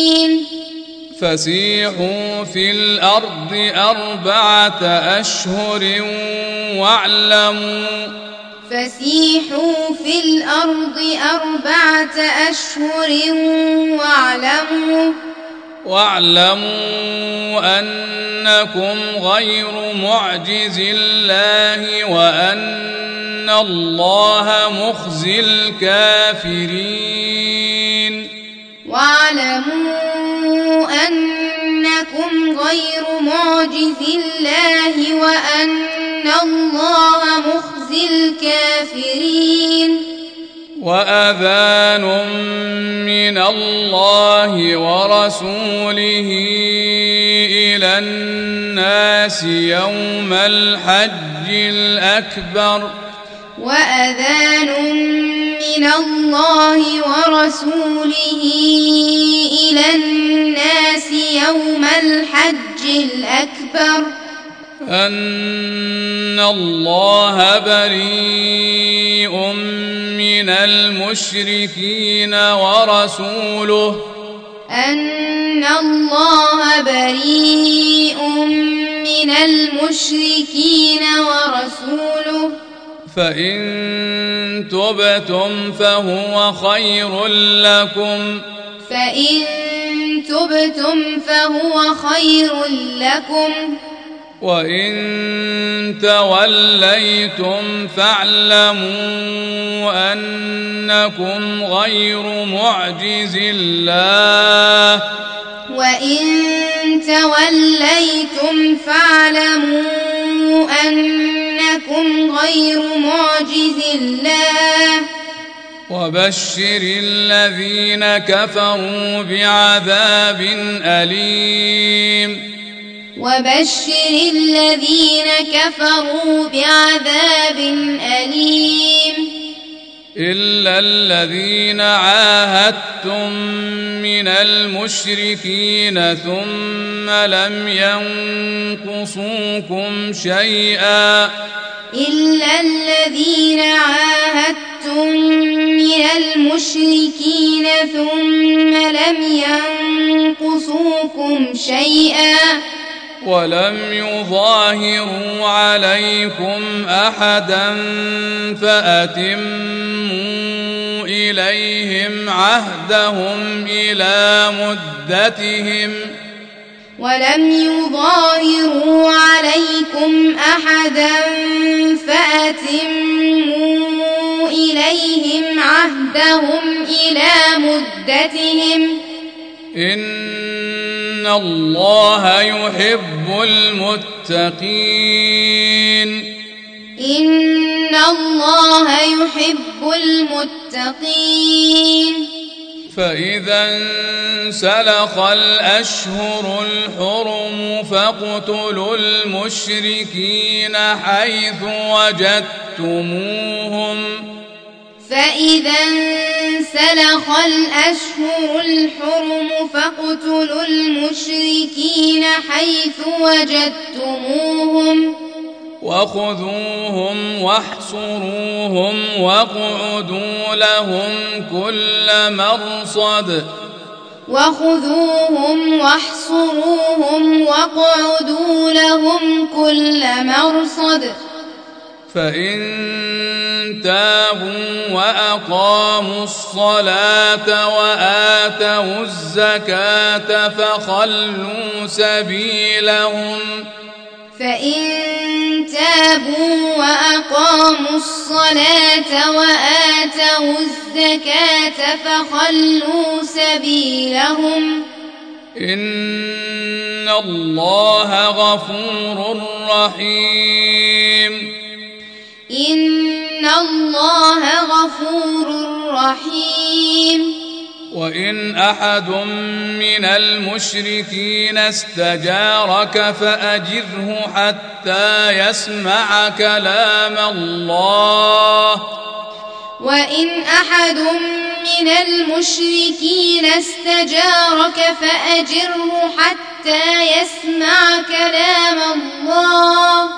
المشركين فسيحوا في الأرض أربعة أشهر واعلموا. فسيحوا في الأرض أربعة أشهر واعلموا. واعلموا أنكم غير معجز الله وأن الله مخزي الكافرين. واعلموا أنكم غير معجز الله وأن الله مخزي الكافرين. وأذان من الله ورسوله إلى الناس يوم الحج الأكبر. وأذان من الله ورسوله إلى الناس يوم الحج الأكبر. أن الله بريء من المشركين ورسوله. أن الله بريء من المشركين ورسوله. فإن تبتم فهو خير لكم. فإن تبتم فهو خير لكم. وإن توليتم فاعلموا أنكم غير معجز الله. وإن توليتم فاعلموا أنكم غير معجز الله. وبشر الذين كفروا بعذاب أليم. وبشر الذين كفروا بعذاب أليم. إلا الذين عاهدتم من المشركين ثم لم ينقصوكم شيئا. إلا الذين عاهدتم من المشركين ثم لم ينقصوكم شيئا. ولم يظاهروا عليكم أحدا فأتموا إليهم عهدهم إلى مدتهم ولم يظاهروا عليكم أحدا فأتموا إليهم عهدهم إلى مدتهم إن الله يحب المتقين. إن الله يحب المتقين. فإذا انسلخ الأشهر الحرم فاقتلوا المشركين حيث وجدتموهم. فإذا انسلخ الأشهر الحرم فاقتلوا المشركين حيث وجدتموهم. وخذوهم واحصروهم واقعدوا لهم كل مرصد. وخذوهم واحصروهم واقعدوا لهم كل مرصد. فإن تابوا وأقاموا الصلاة وآتوا الزكاة فخلوا سبيلهم. فإن تابوا وأقاموا الصلاة وآتوا الزكاة فخلوا سبيلهم. إن الله غفور رحيم. إن الله غفور رحيم وإن أحد من المشركين استجارك فأجره حتى يسمع كلام الله وإن أحد من المشركين استجارك فأجره حتى يسمع كلام الله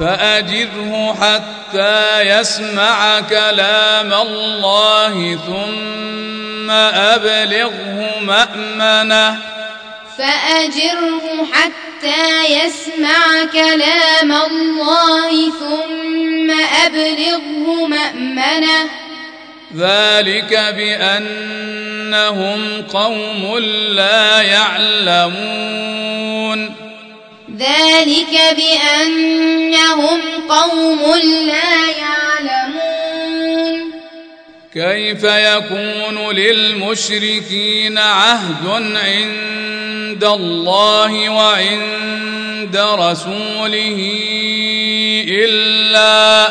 فأجره حتى يسمع كلام الله ثم أبلغه مأمنة. فأجره حتى يسمع كلام الله ثم أبلغه مأمنة. ذلك بأنهم قوم لا يعلمون. ذلك بأنهم قوم لا يعلمون. كيف يكون للمشركين عهد عند الله وعند رسوله إلا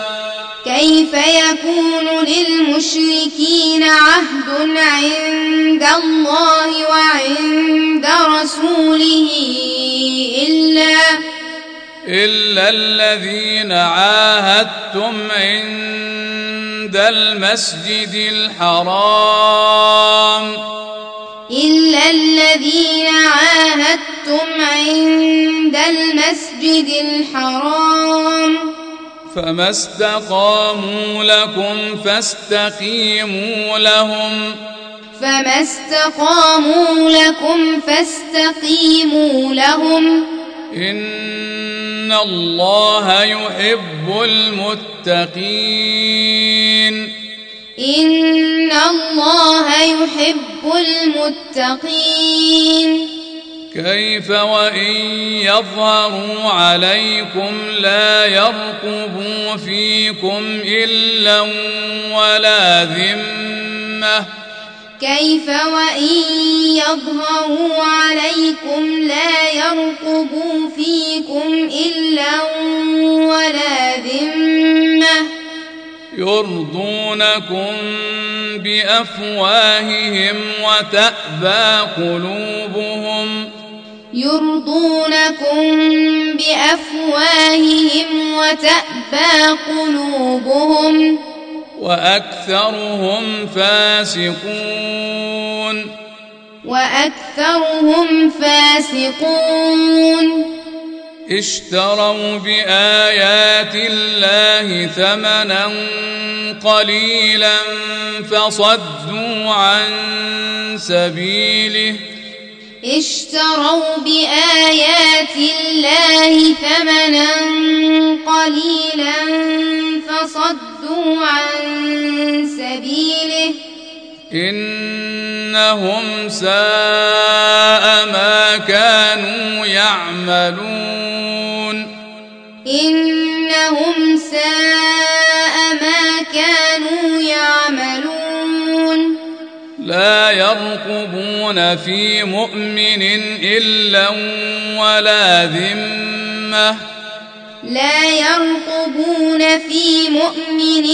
كيف يكون للمشركين عهد عند الله وعند رسوله إلا إلا الذين عاهدتم عند المسجد الحرام. إلا الذين عاهدتم عند المسجد الحرام. فما استقاموا لكم فاستقيموا لهم. فما استقاموا لكم فاستقيموا لهم. إن الله يحب المتقين. إن الله يحب المتقين. كيف وإن يظهروا عليكم لا يرقبوا فيكم إلا ولا ذمة. كيف وإن يظهروا عليكم لا يرقبوا فيكم إلا ولا ذمة. يرضونكم بأفواههم وتأبى قلوبهم يرضونكم بأفواههم وتأبى قلوبهم وأكثرهم فاسقون. وأكثرهم فاسقون. اشتروا بآيات الله ثمنا قليلا فصدوا عن سبيله اشتروا بآيات الله ثمنا قليلا فصدوا عن سبيله إنهم ساء ما كانوا يعملون. إنهم ساء ما كانوا يعملون. لا يرقبون في مؤمن إلا ولا ذمة. لا يرقبون في مؤمن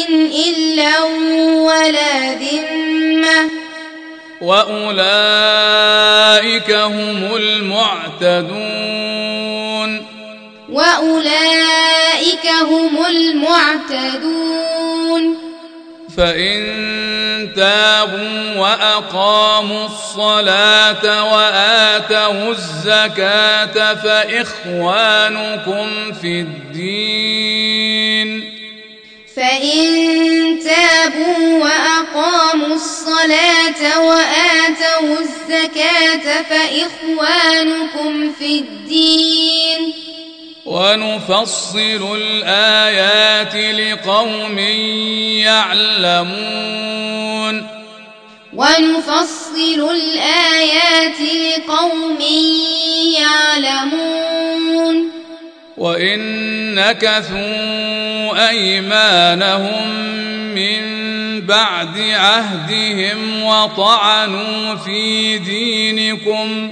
إلا ولا ذمة. وأولئك هم المعتدون. وأولئك هم المعتدون. فإن تابوا وأقاموا الصلاة وآتوا الزكاة فإخوانكم في الدين. فإن تابوا وأقاموا الصلاة وآتوا الزكاة فإخوانكم في الدين. ونفصل الآيات لقوم يعلمون. ونفصل الآيات لقوم يعلمون. وان نكثوا أيمانهم من بعد عهدهم وطعنوا في دينكم.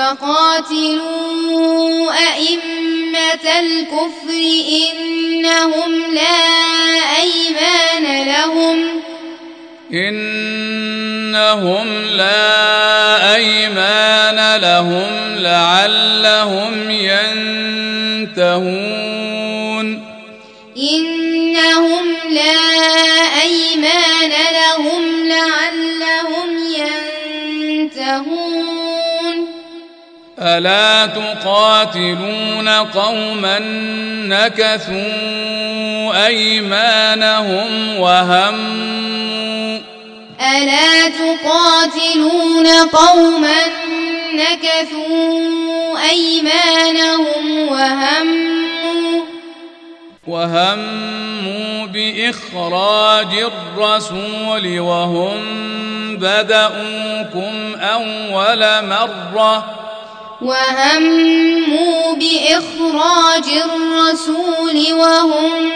فقاتلوا أئمة الكفر إنهم لا أيمان لهم. إنهم لا أيمان لهم لعلهم ينتهون. إنهم لا أيمان لهم لعلهم ينتهون. ألا تقاتلون قوما نكثوا أيمانهم وهموا ألا تقاتلون قوما نكثوا أيمانهم وهموا وهموا بإخراج الرسول وهم بدأوكم أول مرة وهموا بإخراج الرسول وهم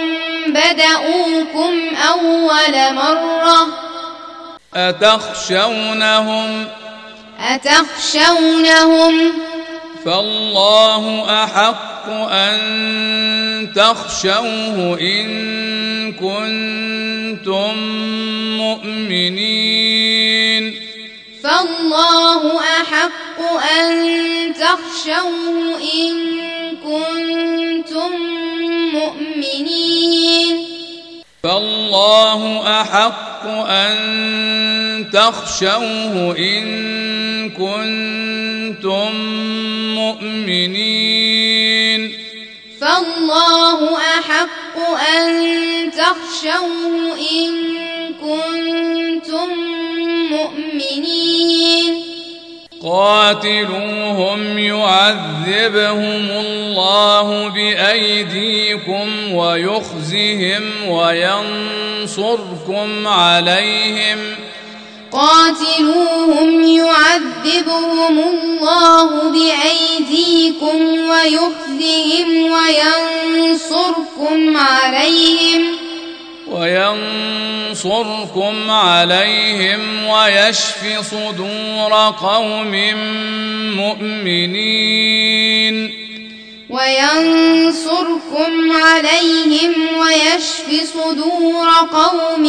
بدأوكم أول مرة. أتخشونهم؟ أتخشونهم؟ فالله أحق أن تخشوه إن كنتم مؤمنين. فالله أحق أن تخشوه إن كنتم مؤمنين. فالله أحق أن تخشوه إن كنتم مؤمنين. فالله أحق أن تخشوه إن كنتم مؤمنين. قاتلوهم يعذبهم الله بأيديكم ويخزهم وينصركم عليهم. قاتلوهم يعذبهم الله بأيديكم ويخزهم وينصركم عليهم. وينصركم عليهم ويشف صدور قوم مؤمنين. وينصركم عليهم ويشف صدور قوم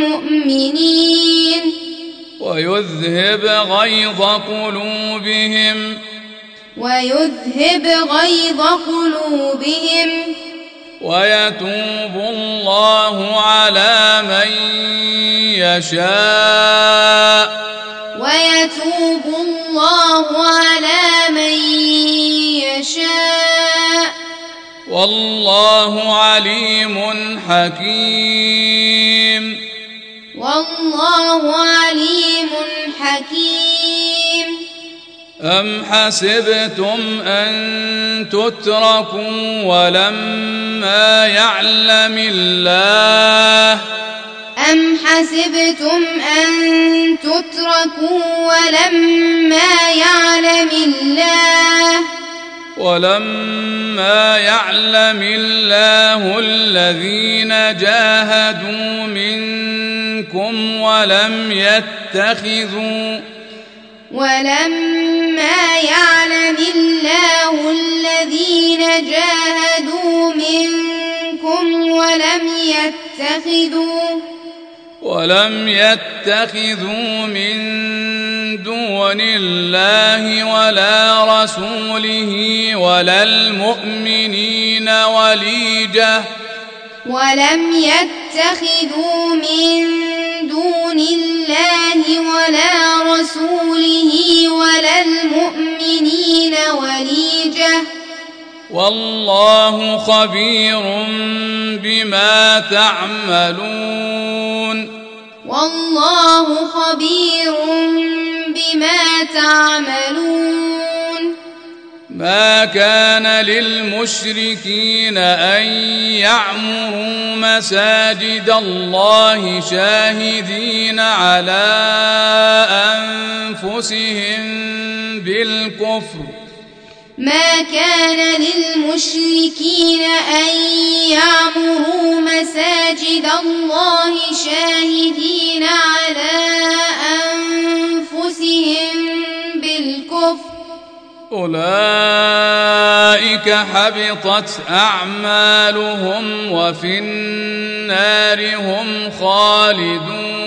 مؤمنين. ويذهب غيظ قلوبهم. ويذهب غيظ قلوبهم. ويتوب الله على من يشاء. ويتوب الله على من يشاء. والله عليم حكيم. والله عليم حكيم. أم حسبتم أن تتركوا ولما يعلم الله أم حسبتم أن تتركوا ولما يعلم الله ولما يعلم الله الذين جاهدوا منكم ولم يتخذوا ولما يعلم الله الذين جاهدوا منكم ولم يتخذوا ولم يتخذوا من دون الله ولا رسوله ولا المؤمنين وليجة ولم يتخذوا من دون الله ولا رسوله ولا المؤمنين وليجة. والله خبير بما تعملون. والله خبير بما تعملون. ما كان للمشركين أن يعمروا مساجد الله شاهدين على أنفسهم بالكفر. ما كان للمشركين أن يعمروا مساجد الله شاهدين على أنفسهم بالكفر. أولئك حبطت أعمالهم وفي النار هم خالدون.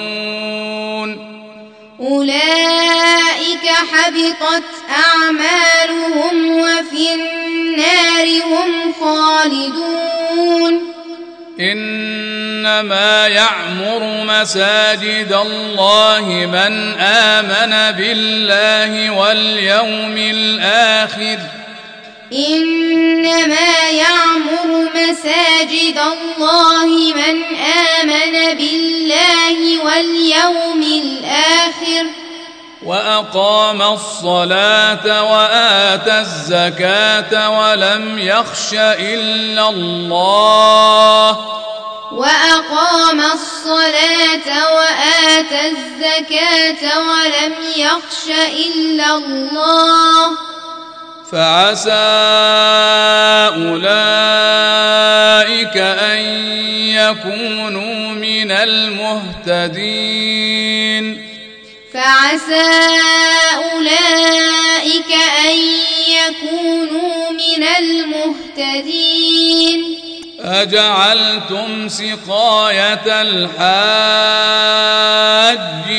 أولئك حبطت أعمالهم وفي النار هم خالدون. إنما يعمر مساجد الله من آمن بالله واليوم الآخر. إنما يعمر مساجد الله من آمن بالله واليوم الآخر. وأقام الصلاة وآتى الزكاة ولم يخش إلا الله. وأقام الصلاة وآتى الزكاة ولم يخش إلا الله. فعسى أولئك أن يكونوا من المهتدين. فعسى أولئك أن يكونوا من المهتدين. أجعلتم سقاية الحاج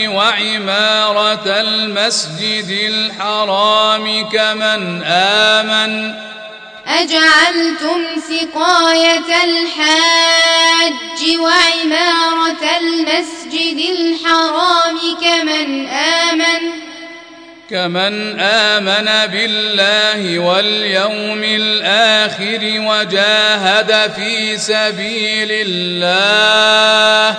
وعمارة المسجد الحرام كمن آمن؟ أجعلتم سقاية الحاج وعمارة المسجد الحرام كمن آمن كمن آمن بالله واليوم الآخر وجاهد في سبيل الله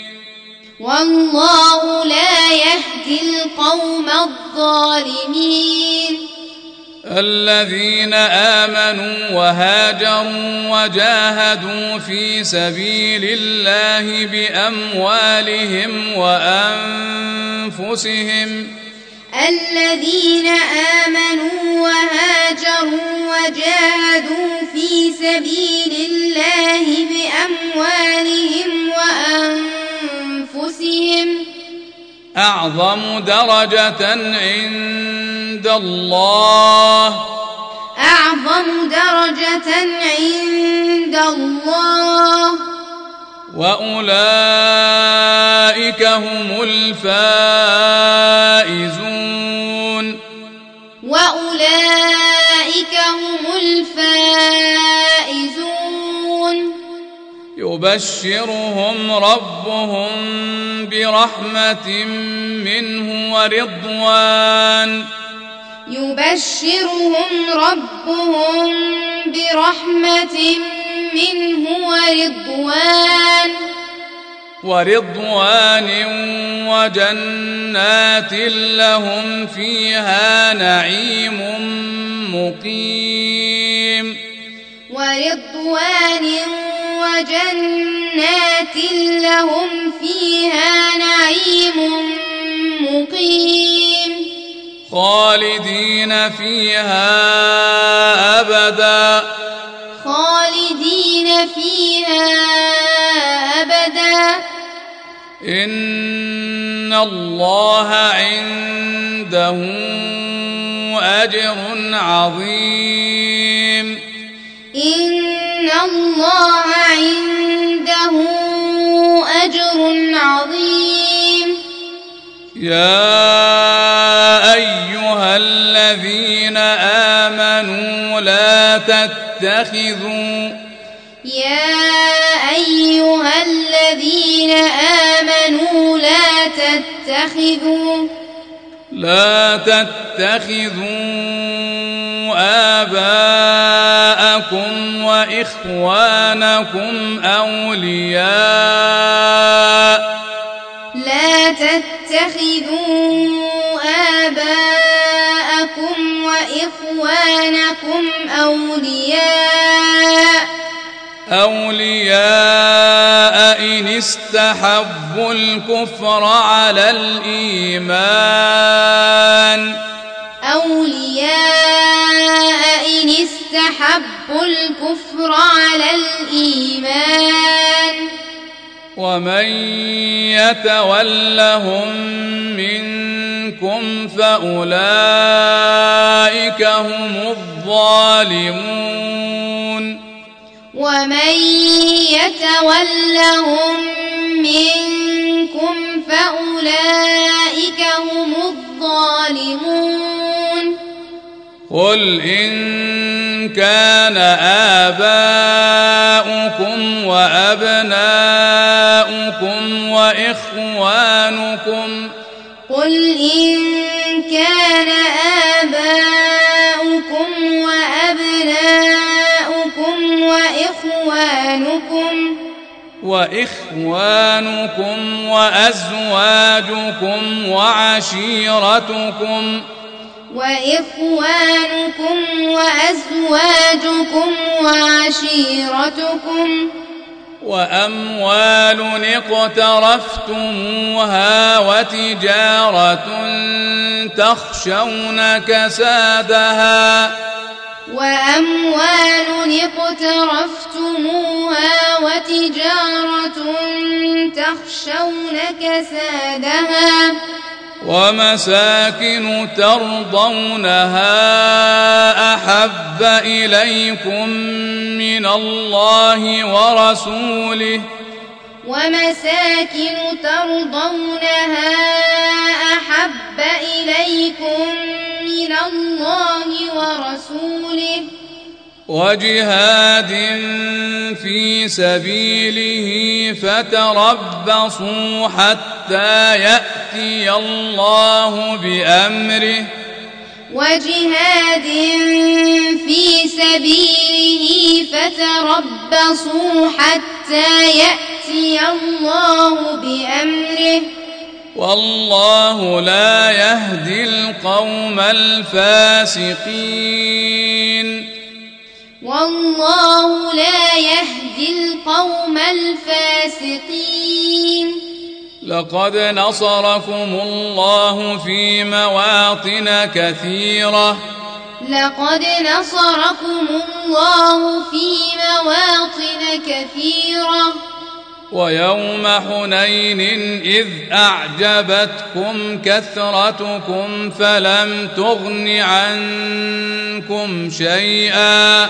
والله لا يهدي القوم الظالمين. الذين آمنوا وهاجروا وجاهدوا في سبيل الله بأموالهم وأنفسهم. الذين آمنوا وهاجروا وجاهدوا في سبيل الله بأموالهم وأنفسهم أعظم درجة عند الله. أعظم درجة عند الله. وأولئك هم الفائزون. وأولئك هم الفائزون. يبشرهم ربهم برحمة منه ورضوان. يبشرهم ربهم برحمة منه ورضوان. ورضوان وجنات لهم فيها نعيم مقيم. ورضوان وجنات لهم فيها نعيم مقيم. خالدين فيها أبدا. خالدين فيها أبدا. إن الله عنده أجر عظيم. إن الله عنده أجر عظيم. يا ايها الذين امنوا لا تتخذوا يا أيها الذين آمنوا لا تتخذوا لا تتخذوا آباءكم وإخوانكم أولياء. لا تتخذوا آباءكم وإخوانكم أولياء. أولياء إن استحبوا الكفر على الإيمان. أولياء إن استحبوا الكفر على الإيمان. ومن يتولهم منكم فأولئك هم الظالمون. ومن يتولهم منكم فأولئك هم الظالمون. قل إن كان آباؤكم وأبناؤكم وإخوانكم قل إن كان وإخوانكم وأزواجكم وعشيرتكم وإخوانكم وأزواجكم وعشيرتكم وأموال اقترفتموها وتجارة تخشون كسادها وأموال اقترفتموها وتجارة تخشون كسادها ومساكن ترضونها أحب إليكم من الله ورسوله ومساكن ترضونها أحب إليكم من الله ورسوله وجهاد في سبيله فتربصوا حتى يأتي الله بأمره وجهاد في سبيله فتربصوا حتى يأتي الله بأمره. والله لا يهدي القوم الفاسقين. والله لا يهدي القوم الفاسقين. لقد نصركم الله في مواطن كثيرة. لقد نصركم الله في مواطن كثيرة. ويوم حنين إذ أعجبتكم كثرتكم فلم تغن عنكم شيئا.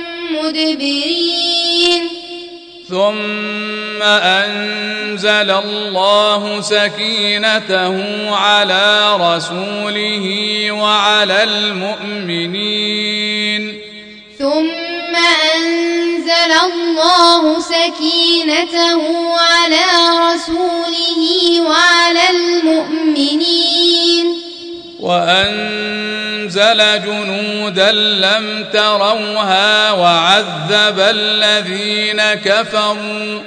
مدبرين. ثم أنزل الله سكينته على رسوله وعلى المؤمنين. ثم أنزل الله سكينته على رسوله وعلى المؤمنين. وأنزل جنودا لم تروها وعذب الذين كفروا.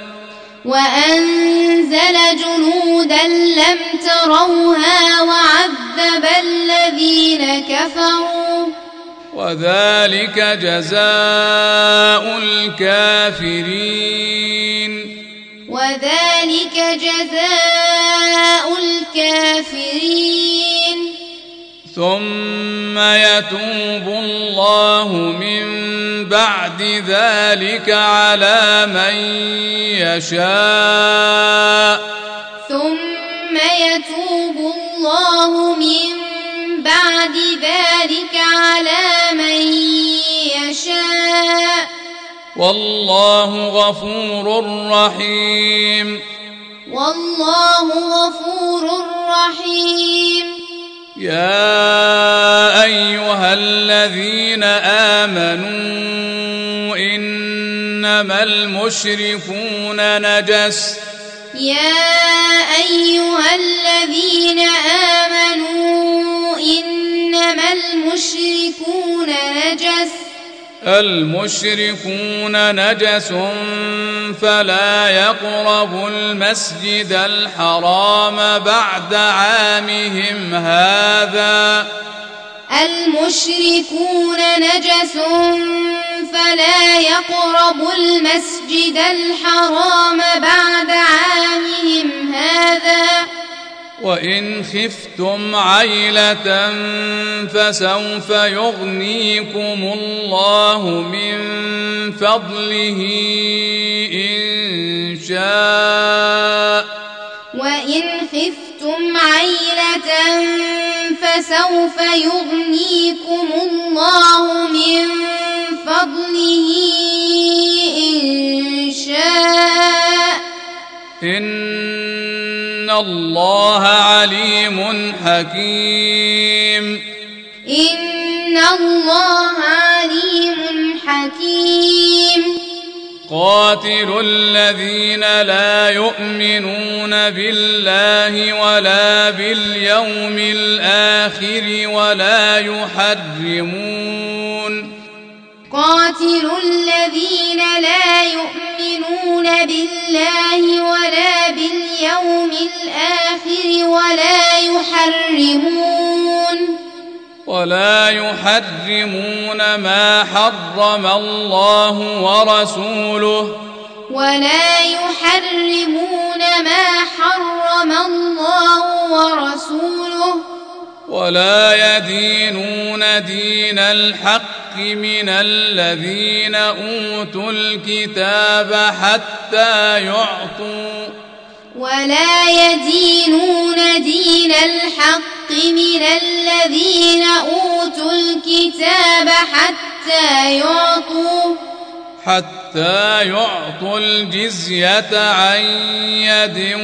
وأنزل جنودا لم تروها وعذب الذين كفروا. وذلك جزاء الكافرين. وذلك جزاء الكافرين. ثم يتوب الله من بعد ذلك على من يشاء. ثم يتوب الله من بعد ذلك على من يشاء. والله غفور رحيم. والله غفور رحيم. يا أيها الذين آمنوا إنما المشركون نجس. يا أيها الذين آمنوا إنما المشركون نجس. المشركون نجس فلا يقربوا المسجد الحرام بعد عامهم هذا. المشركون نجس فلا يقربوا المسجد الحرام بعد عامهم هذا. وإن خفتم عيلة فسوف يغنيكم الله من فضله إن شاء. وإن خفتم عيلة فسوف يغنيكم الله من فضله إن شاء. ان الله عليم حكيم إن الله عليم حكيم قاتلوا الذين لا يؤمنون بالله ولا باليوم الآخر ولا يحرمون قاتلوا الذين لا يؤمنون بالله ولا باليوم الآخر ولا يحرمون ولا يحرمون ما حرم الله ورسوله. ولا يحرمون ما حرم الله ورسوله. ولا يدينون دين الحق من الذين أوتوا الكتاب حتى يعطوا. ولا يدينون دين الحق من الذين أوتوا الكتاب حتى يعطوا. حتى يعطوا الجزية عن يد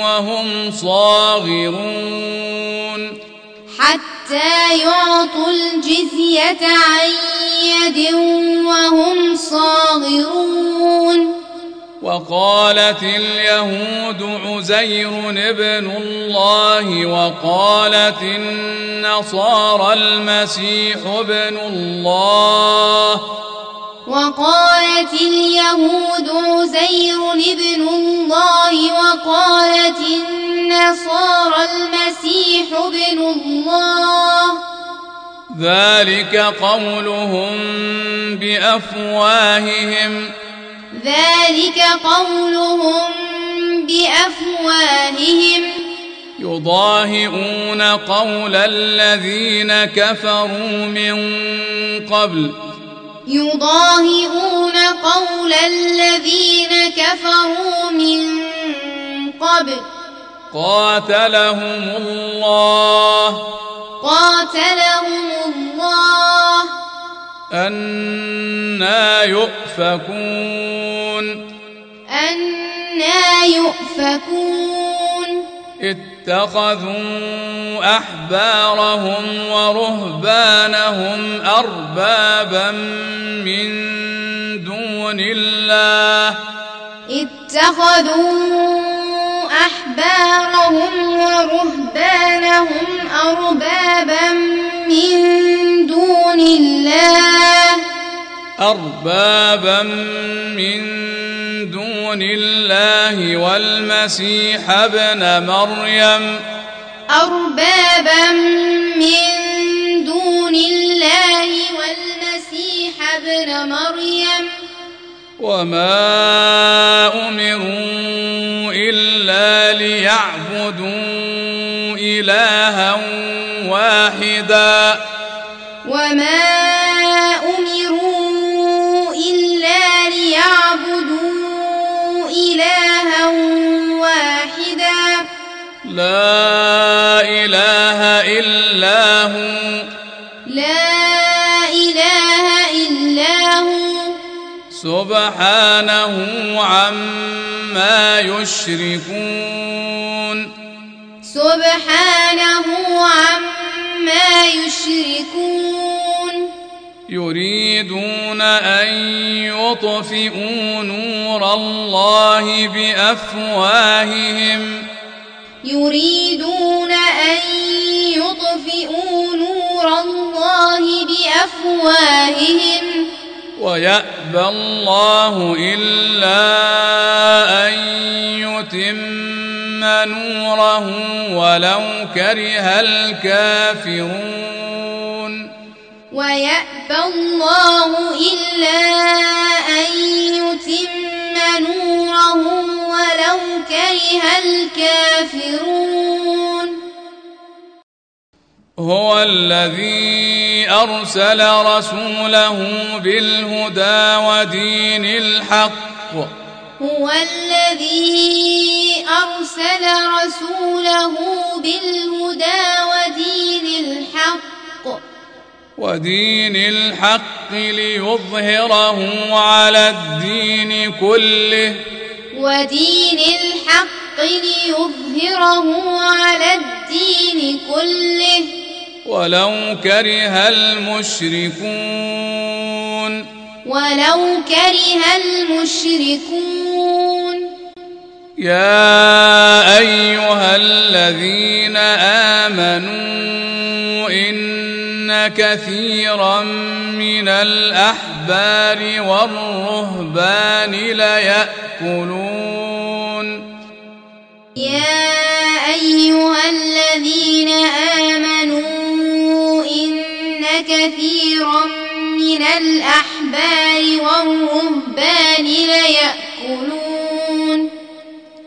وهم صاغرون. حتى يعطوا الجزية عن يد وهم صاغرون. وقالت اليهود عزير ابن الله وقالت النصارى المسيح ابن الله. وقالت اليهود عزير ابن الله وقالت النصارى المسيح ابن الله. ذلك قولهم بأفواههم. ذلك قولهم بأفواههم. يضاهئون قول الذين كفروا من قبل. يضاهئون قول الذين كفروا من قبل. قاتلهم الله. قاتلهم الله. أنا يؤفكون. أنا يؤفكون. اتخذوا أحبارهم ورهبانهم أربابا من دون الله. اتخذوا أحبارهم ورهبانهم أربابا من دون الله. أربابا من دون الله والمسيح ابن مريم. أربابا من دون الله والمسيح ابن مريم. وما أمروا إلا ليعبدوا إلها واحدا. وما أمروا إلا ليعبدوا إلها واحدا. لا إله إلا هو. لا إله إلا هو. سبحانه عما يشركون. سبحانه عما يشركون. يريدون أن يطفئوا نور الله بأفواههم. يريدون أن يطفئوا نور الله بأفواههم. ويأبى الله إلا أن يتم نوره ولو كره الكافرون. ويأبى الله إلا أن يتم نوره ولو كره الكافرون. هو الذي أرسل رسوله بالهدى ودين الحق. هو الذي أرسل رسوله بالهدى ودين الحق. ودين الحق ليظهره على الدين كله. ودين الحق ليظهره على الدين كله. ولو كره المشركون. ولو كره المشركون. يا أيها الذين آمنوا إن كثيرا من الأحبار والرهبان ليأكلون. يا أيها الذين آمنوا إن كثيرا من الأحبار والرهبان ليأكلون.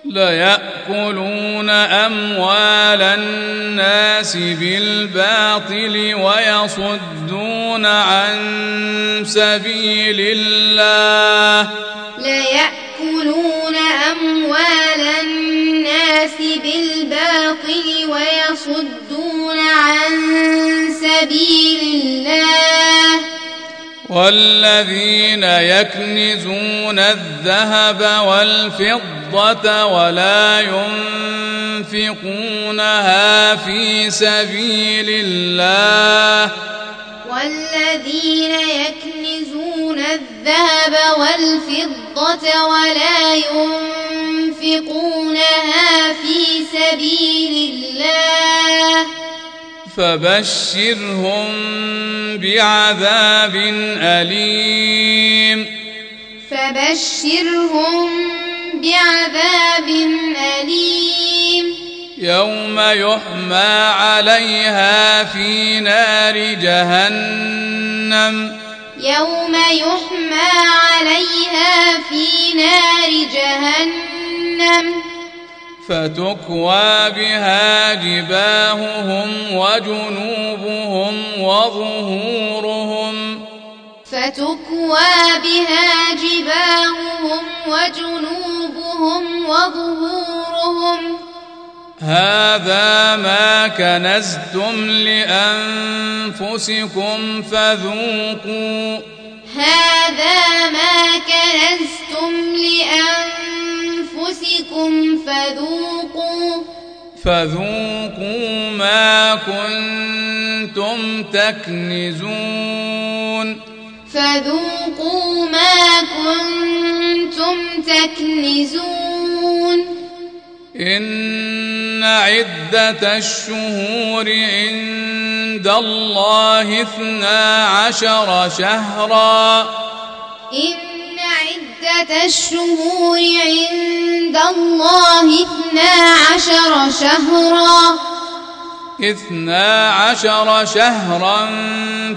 ليأكلون أموال الناس بالباطل ويصدون عن سبيل الله. ليأكلون أموال الناس بالباطل ويصدون عن سبيل الله. والذين يكنزون الذهب والفضة ولا ينفقونها في سبيل الله. والذين يكنزون الذهب والفضة ولا ينفقونها في سبيل الله. فبشرهم بعذاب أليم. فبشرهم بعذاب أليم. يوم يحمى عليها في نار جهنم. يوم يحمى عليها في نار جهنم. فتكوى بها جباههم وجنوبهم وظهورهم. فتكوى بها جباههم وجنوبهم وظهورهم. هذا ما كنزتم لأنفسكم فذوقوا هذا ما كنزتم لأنفسكم فذوقوا فذوقوا ما كنتم تكنزون فذوقوا ما كنتم تكنزون إن عدة الشهور عند الله اثنا عشر شهرا. إن عدة الشهور عند الله اثنا عشر شهرا. اثنا عشر شهرا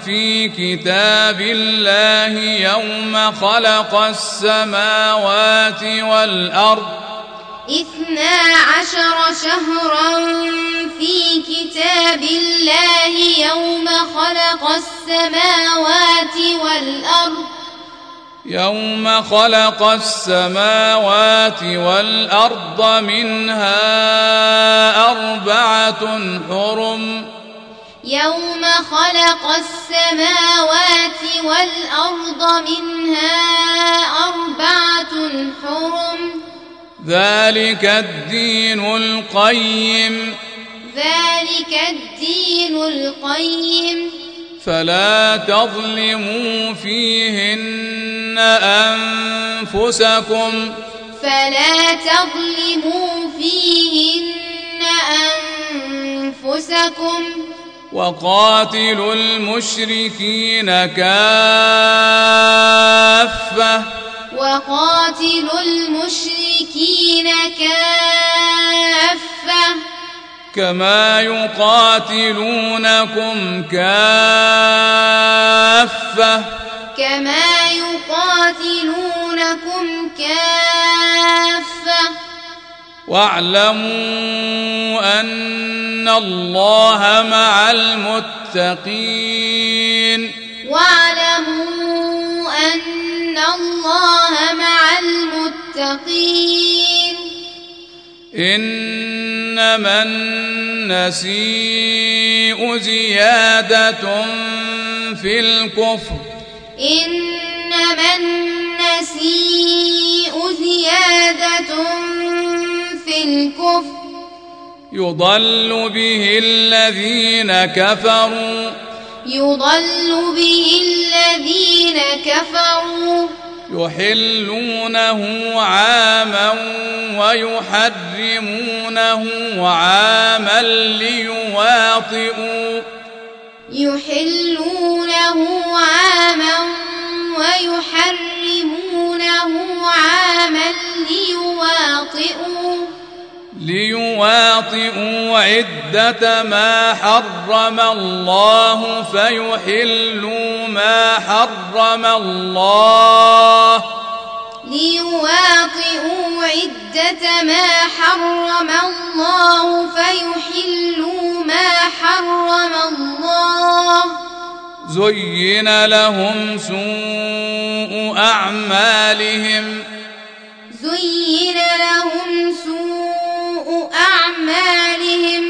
في كتاب الله يوم خلق السماوات والأرض. اثنا عشر شهرا في كتاب الله يوم خلق السماوات والأرض. يوم خلق السماوات والأرض منها أربعة حرم. يوم خلق السماوات والأرض منها أربعة حرم. ذلك الدين القيم. ذلك الدين القيم. فلا تظلموا فيهن أنفسكم. فلا تظلموا فيهن أنفسكم. وقاتلوا المشركين كافة. وقاتلوا المشركين كافة. كما يقاتلونكم كافة. كما يقاتلونكم كافة. واعلموا أن الله مع المتقين. واعلموا أن الله مع المتقين إنما النسيء زيادة في الكفر إنما النسيء زيادة في الكفر يضل به الذين كفروا يضل به الذين كفروا. يحلونه عاما ويحرمونه عاما ليواطئوا. يحلونه عاما ويحرمونه عاما ليواطئوا. ليواطئوا عدة ما حرم الله فيحلوا ما حرم الله. ليواطئوا عدة ما حرم الله فيحلوا ما حرم الله. زين لهم سوء أعمالهم. زين لهم سوء أعمالهم.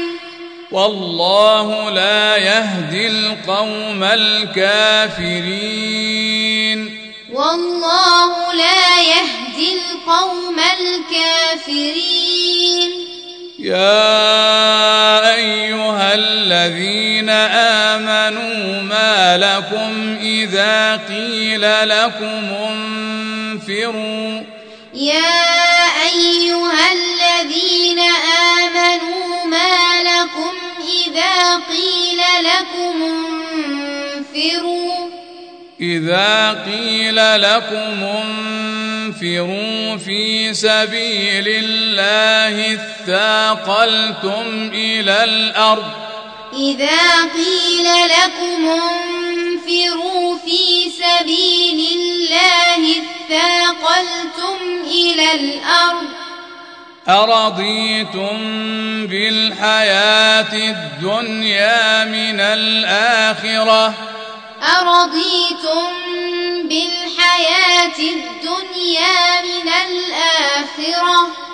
والله لا يهدي القوم الكافرين. والله لا يهدي القوم الكافرين. يا أيها الذين آمنوا ما لكم إذا قيل لكم انفروا. يا أيها الذين آمنوا ما لكم إذا قيل لكم انفروا. إذا قيل لكم انفروا في سبيل الله اثاقلتم إلى الأرض إذا قيل لكم انفروا في سبيل الله اثاقلتم إلى الأرض أرضيتم بالحياة الدنيا من الآخرة؟ أرضيتم بالحياة الدنيا من الآخرة؟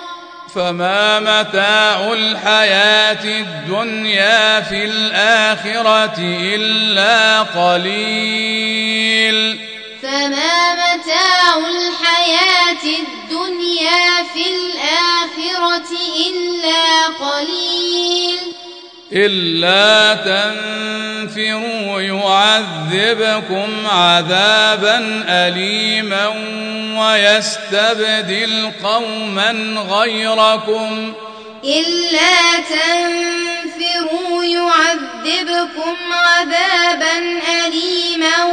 فما متاع الحياة الدنيا في الآخرة إلا قليل. فما متاع الحياة الدنيا في الآخرة إلا قليل. إلا تنفروا يعذبكم عذابا أليما ويستبدل قوما غيركم. إلا تنفروا يعذبكم عذابا أليما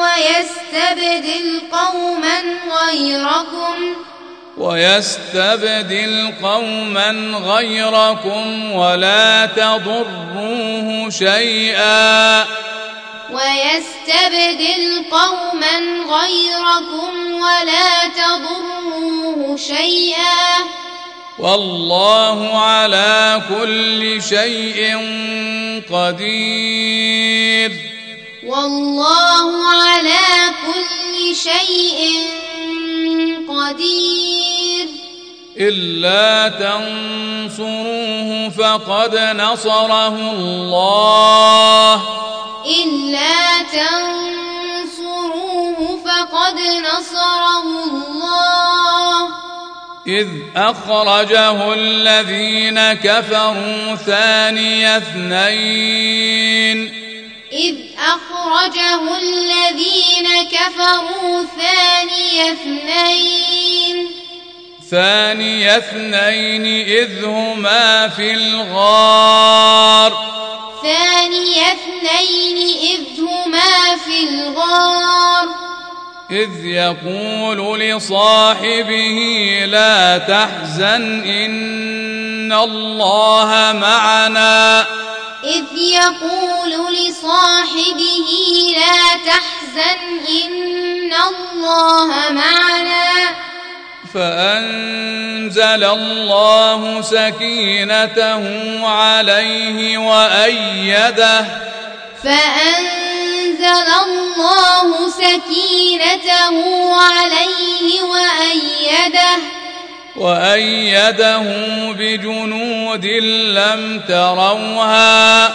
ويستبدل قوما غيركم. ويستبدل قوما غيركم ولا تضروه شيئا. ويستبدل قوما غيركم ولا تضروه شيئا. والله على كل شيء قدير. والله على كل شيء قدير. إلا تنصروه فقد نصره الله. إلا تنصروه فقد نصره الله. إذ أخرجه الذين كفروا ثاني اثنين. إذ أخرجه الذين كفروا ثاني اثنين. ثاني اثنين إذ هما في الغار. ثاني اثنين إذ هما في الغار. إذ يقول لصاحبه لا تحزن إن الله معنا. إذ يقول لصاحبه لا تحزن إن الله معنا. فأنزل الله سكينته عليه وأيده. فأنزل الله سكينته عليه وأيده. وأيده بجنود لم تروها.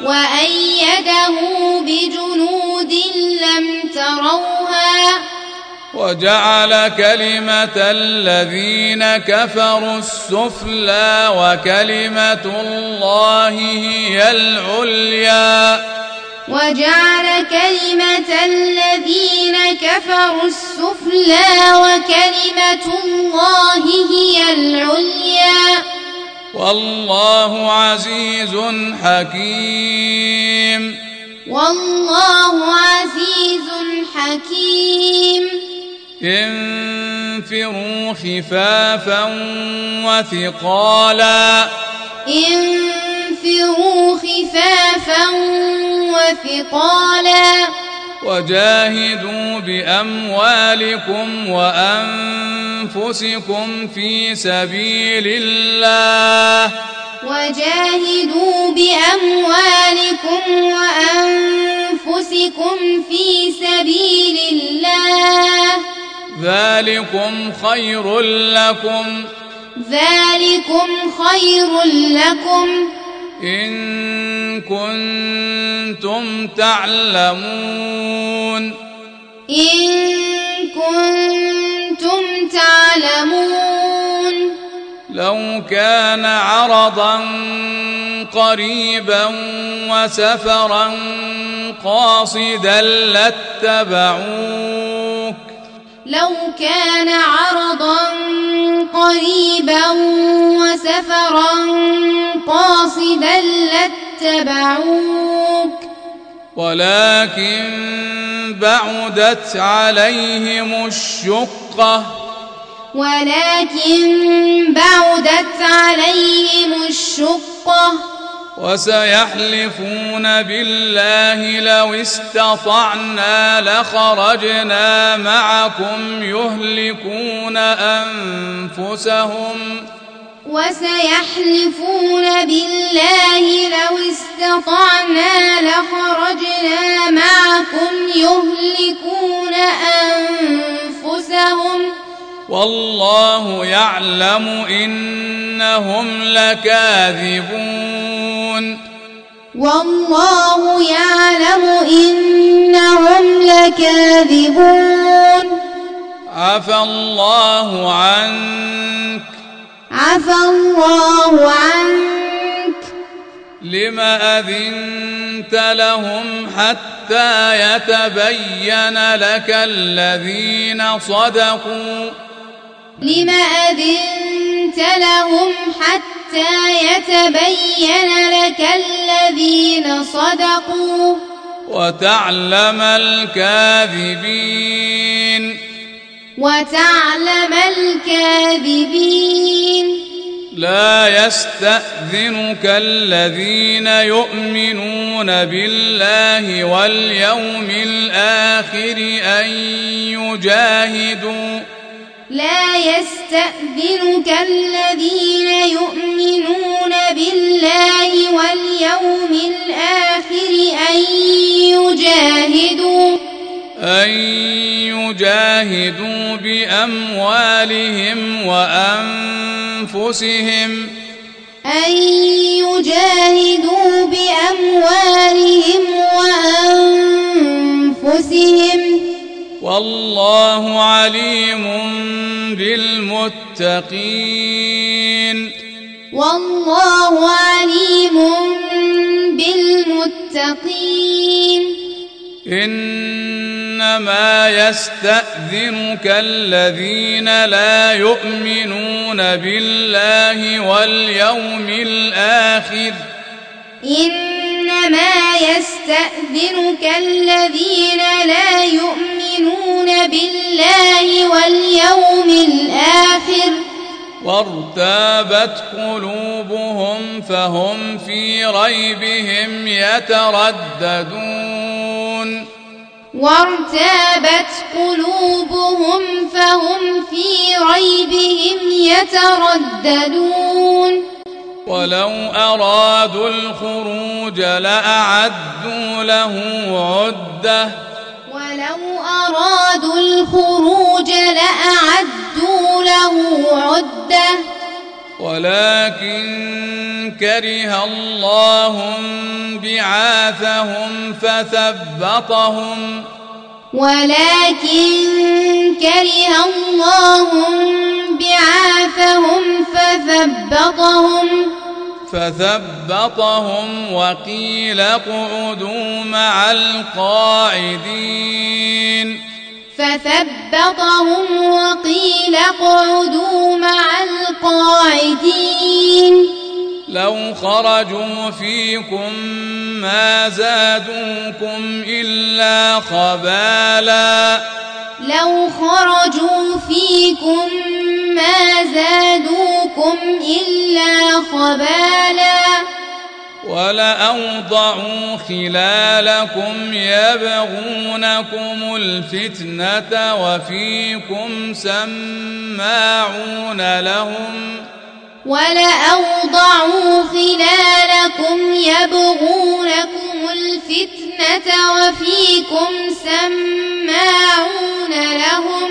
وأيده بجنود لم تروها. وجعل كلمة الذين كفروا السفلى وكلمة الله هي العليا. وجعل كلمة الذين كفروا السفلى وكلمة الله هي العليا. والله عزيز حكيم. والله عزيز حكيم. انفروا خفافا وثقالا. انفروا خفافا وثقالا. وجاهدوا بأموالكم وأنفسكم في سبيل الله. وجاهدوا بأموالكم وأنفسكم في سبيل الله. ذلكم خير لكم. ذلكم خير لكم. إن كنتم تعلمون. إن كنتم تعلمون. لو كان عرضا قريبا وسفرا قاصدا لاتبعوك. لو كان عرضا قريبا وسفرا قاصدا لاتبعوك. ولكن بعدت عليهم الشقة. ولكن بعدت عليهم الشقة. وسيحلفون بالله لو استطعنا لخرجنا معكم يهلكون أنفسهم. وسيحلفون بالله لو استطعنا لخرجنا معكم يهلكون أنفسهم. والله يعلم إنهم لكاذبون. والله يعلم إنهم لكاذبون. عفى الله عنك. عفى الله عنك. لم أذنت لهم حتى يتبين لك الذين صدقوا؟ لم أذنت لهم حتى يتبين لك الذين صدقوا وتعلم الكاذبين. وتعلم الكاذبين. لا يستأذنك الذين يؤمنون بالله واليوم الآخر أن يجاهدوا. لا يستأذنك الذين يؤمنون بالله واليوم الآخر أن يجاهدوا أن يجاهدوا بأموالهم وأنفسهم. أن يجاهدوا بأموالهم وأنفسهم. والله عليم بالمتقين. والله عليم بالمتقين. إنما يستأذنك الذين لا يؤمنون بالله واليوم الآخر. إنما يستأذنك الذين لا يؤمنون بالله واليوم الآخر. وارتابت قلوبهم فهم في ريبهم يترددون. وارتابت قلوبهم فهم في ريبهم يترددون. ولو أرادوا الخروج لأعدوا له عدة. ولو أرادوا الخروج لأعدوا له عدة. ولكن كره الله بعاثهم فثبطهم. ولكن كره الله بعاثهم فثبطهم فثبطهم وقيل اقعدوا مع القاعدين. فثبطهم وقيل اقعدوا مع القاعدين. لو خرجوا فيكم ما زادوكم إلا خبالا. لو خرجوا فيكم ما زادوكم إلا خبالا. ولأوضعوا خلالكم يبغونكم الفتنة وفيكم سماعون لهم ولأوضعوا خلالكم يبغونكم الفتنة وفيكم سماعون لهم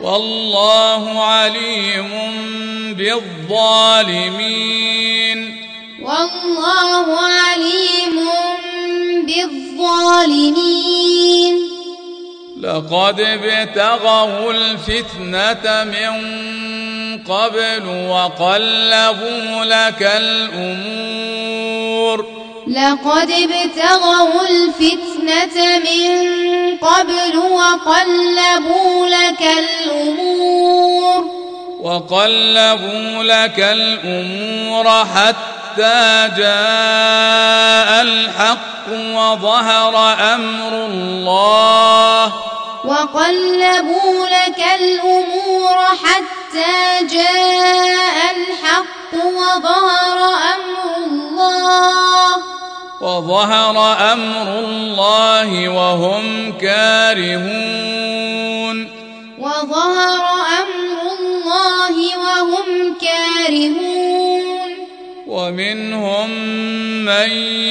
والله عليم بالظالمين. والله عليم بالظالمين. لقد ابتغوا الفتنة من قبل وقلبوا لك الأمور. لقد ابتغوا الفتنة من قبل وقلبوا لك الأمور. وقلبوا لك الأمور حتى جاء الحق وظهر أمر الله. وقلبوا لك الأمور حتى جاء الحق وظهر أمر الله. وظهر أمر الله وهم كارهون. وظهر أمر الله وهم كارهون. ومنهم من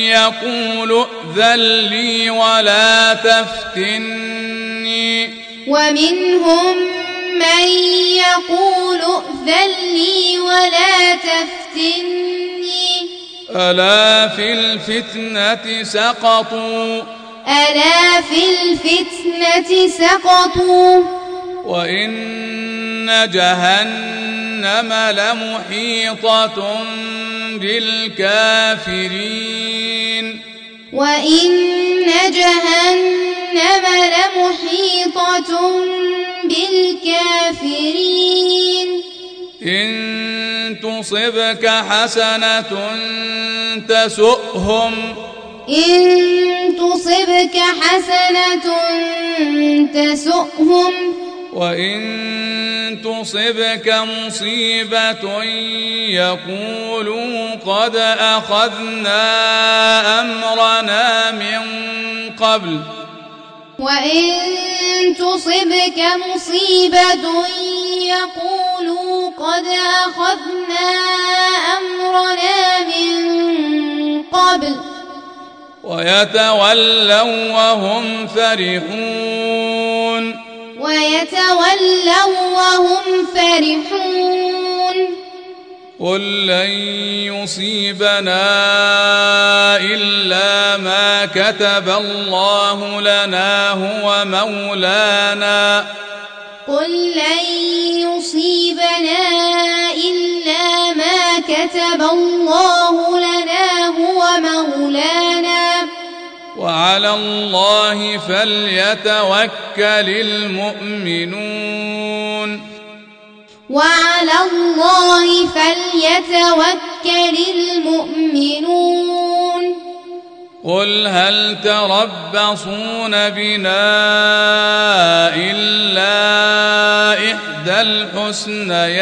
يقول ائذن لي ولا تفتني. ومنهم من يقول ائذن لي ولا تفتني. ألا في الفتنة سقطوا؟ ألا في الفتنة سقطوا. وإن جهنم لمحيطة بالكافرين وإن جهنم لمحيطة بالكافرين إن تصبك حسنة تسؤهم إن تصبك حسنة تسؤهم وإن تصبك مصيبة يقولوا قد أخذنا أمرنا من قبل. وإن تصبك مصيبة يقولوا قد أخذنا أمرنا من قبل. ويتولوا وهم فرحون. ويتولوا وهم فرحون. قل لن يصيبنا إلا ما كتب الله لنا هو مولانا. قل لن يصيبنا إلا ما كتب الله لنا هو مولانا. وعلى الله فليتوكل المؤمنون. وعلى الله فليتوكل المؤمنون. قل هل تربصون بنا إلا إحدى الحسنيين؟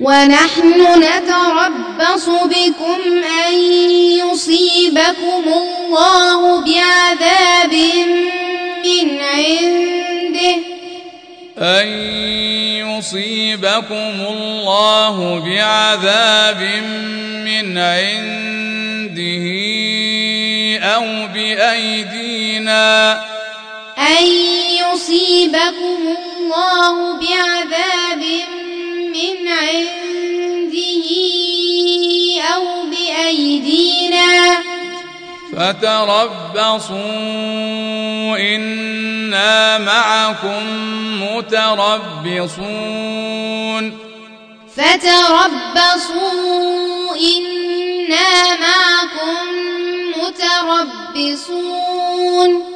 ونحن نتربص بكم أن يصيبكم الله بعذاب من عنده. أن يصيبكم الله بعذاب من عنده أو بأيدينا. أن يصيبكم الله بعذاب من عنده أو بأيدينا فتربصوا إنا معكم متربصون. فتربصوا إنا معكم متربصون.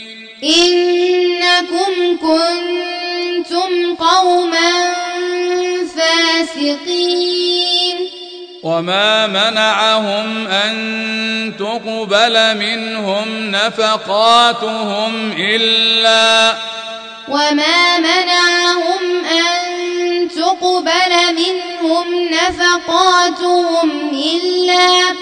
إنكم كنتم قوما فاسقين. وما منعهم أن تقبل منهم نفقاتهم إلا وما منعهم أن تقبل منهم نفقاتهم إلا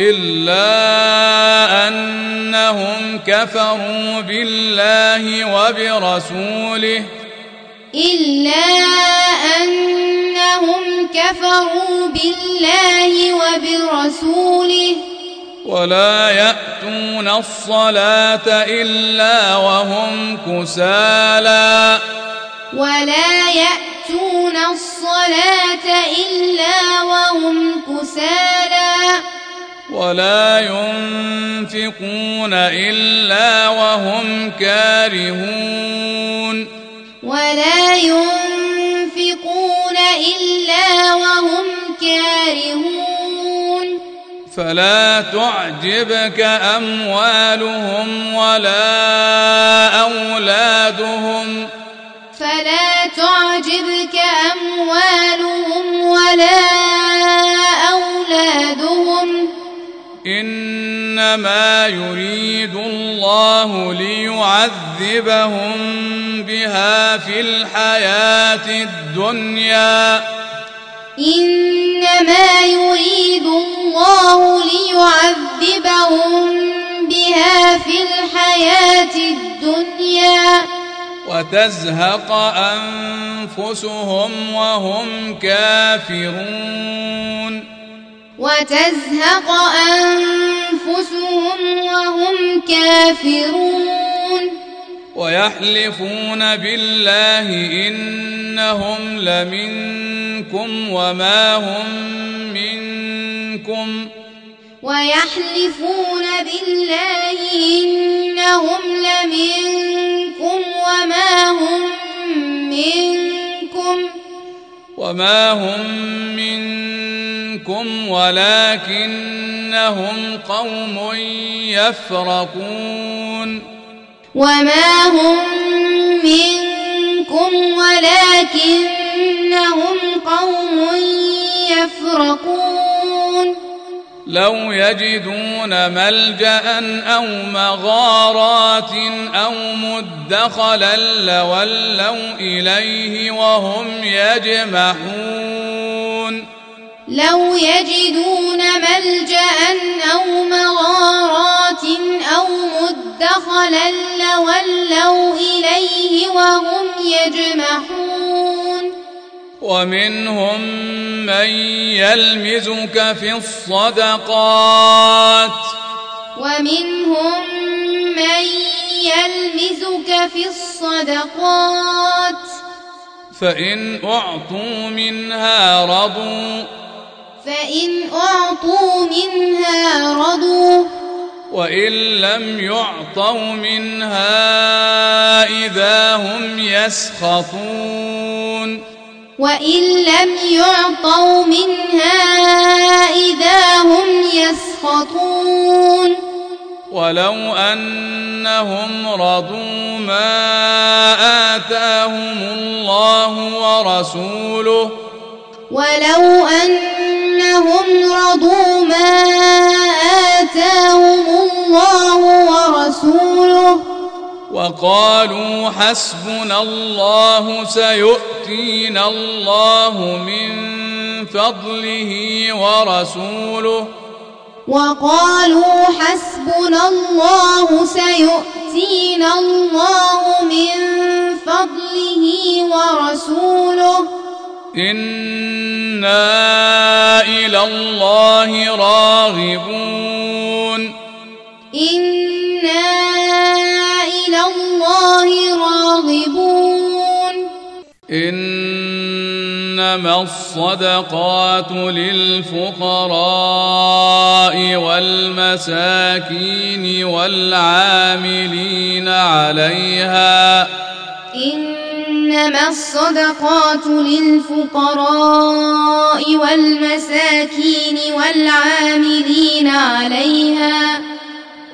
إلا أنهم كفروا بالله وبرسوله. إلا أنهم كفروا بالله وبرسوله. ولا يأتون الصلاة إلا وهم كسالى ولا يأتون الصلاة إلا وهم كسالى ولا ينفقون إلا وهم كارهون. ولا ينفقون إلا وهم كارهون. فلا تعجبك أموالهم ولا أولادهم. فلا تعجبك أموالهم ولا أولادهم. إنما يريد الله ليعذبهم بها في الحياة الدنيا. إنما يريد الله ليعذبهم بها في الحياة الدنيا. وتزهق أنفسهم وهم كافرون. وتزهق أنفسهم وهم كافرون. ويحلفون بالله إنهم لمنكم وما هم منكم. ويحلفون بالله إنهم لمنكم وما هم منكم. وما هم منكم. ولكنهم قوم يفرقون. وما هم منكم ولكنهم قوم يفرقون. لو يجدون ملجأ أو مغارات أو مدخلا لولوا إليه وهم يجمحون. لو يجدون ملجأ أو مغارات أو مدخلا لولوا إليه وهم يجمحون. ومنهم من يلمزك في الصدقات. ومنهم من يلمزك في الصدقات. فإن أعطوا منها رضوا. فإن أعطوا منها رضوا. وإن لم يعطوا منها إذا هم يسخطون. وإن لم يعطوا منها إذا هم يسخطون. ولو أنهم رضوا ما آتاهم الله ورسوله ولو أنهم رضوا ما آتاهم الله ورسوله وقالوا حسبنا الله سيؤتينا الله من فضله ورسوله وقالوا حسبنا الله سيؤتينا الله من فضله ورسوله إنا إلى الله راغبون إنا إلى الله راغبون إنما الصدقات للفقراء والمساكين والعاملين عليها إنما الصدقات للفقراء والمساكين والعاملين عليها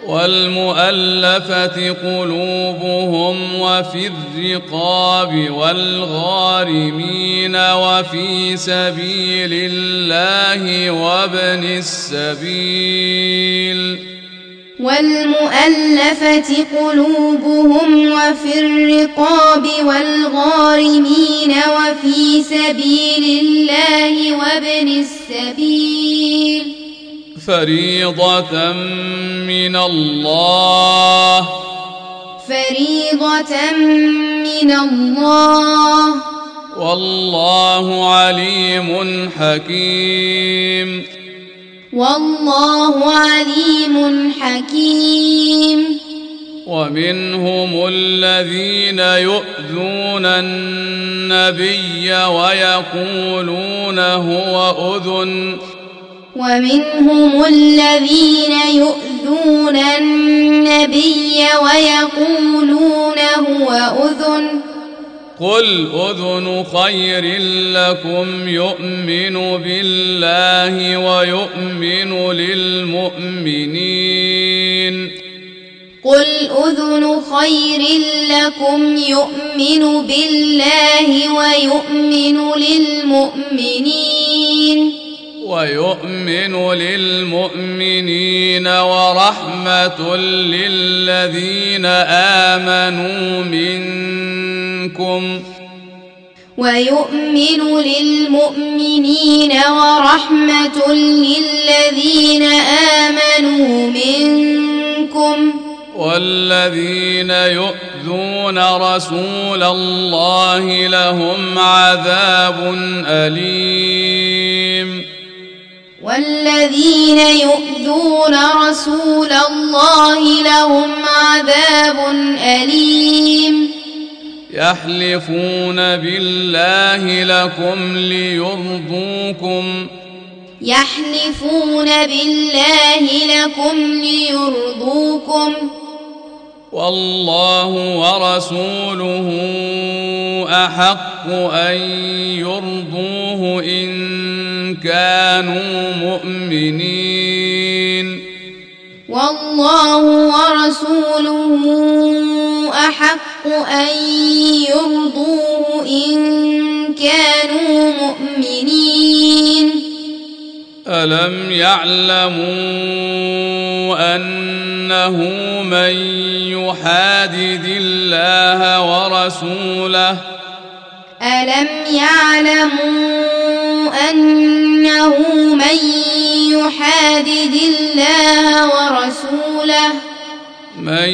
والمؤلفة قلوبهم وفي الرقاب والغارمين وفي سبيل الله وابن السبيل والمؤلفة قلوبهم وفي الرقاب والغارمين وفي سبيل الله وابن السبيل. فريضة من الله. فريضة من الله. والله عليم حكيم. والله عليم حكيم. ومنهم الذين يؤذون النبي ويقولون هو أذن. ومنهم الذين يؤذون النبي ويقولون هو أذن. قل أذن خير لكم يؤمن بالله ويؤمن للمؤمنين قل أذن خير لكم يؤمن بالله ويؤمن للمؤمنين ويؤمن للمؤمنين ورحمة للذين آمنوا منكم. ويؤمن للمؤمنين ورحمة للذين آمنوا منكم. والذين يؤذون رسول الله لهم عذاب أليم. والذين يؤذون رسول الله لهم عذاب أليم. يحلفون بالله لكم ليرضوكم. يحلفون بالله لكم ليرضوكم. والله ورسوله أحق أن يرضوه إن كانوا مؤمنين. والله ورسوله أحق أن يرضوه إن كانوا مؤمنين. ألم يعلموا أنه من يحادد الله ورسوله الم يعلموا انه من يحادد الله ورسوله من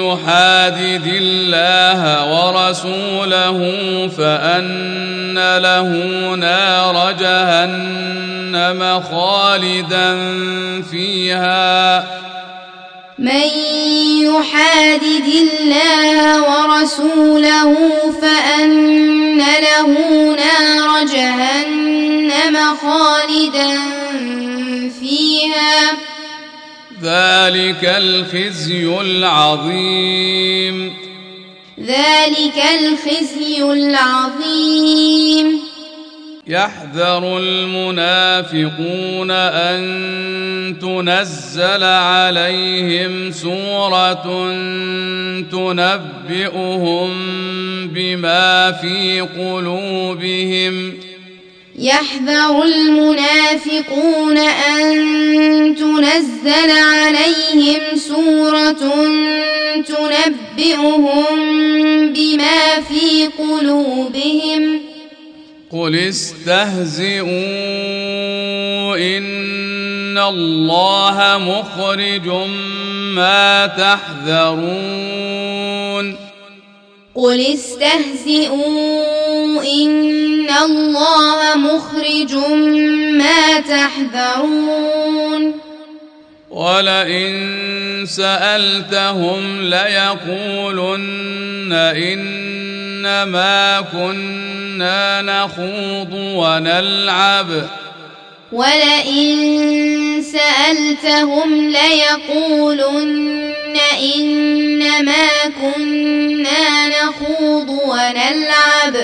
يحادد الله ورسوله فان له نار جهنم خالدا فيها من يحادد الله ورسوله فأن له نار جهنم خالدا فيها. ذلك الخزي العظيم. ذلك الخزي العظيم. يحذر المنافقون أن تنزل عليهم سورة تنبئهم بما في قلوبهم. يحذر المنافقون أن تنزل عليهم سورة تنبئهم بما في قلوبهم. قل استهزئوا إن الله مخرج ما تحذرون قل استهزئوا إن الله مخرج ما تحذرون ولئن سألتهم ليقولن إنما كنا نخوض ونلعب. ولئن سألتهم ليقولن إنما كنا نخوض ونلعب.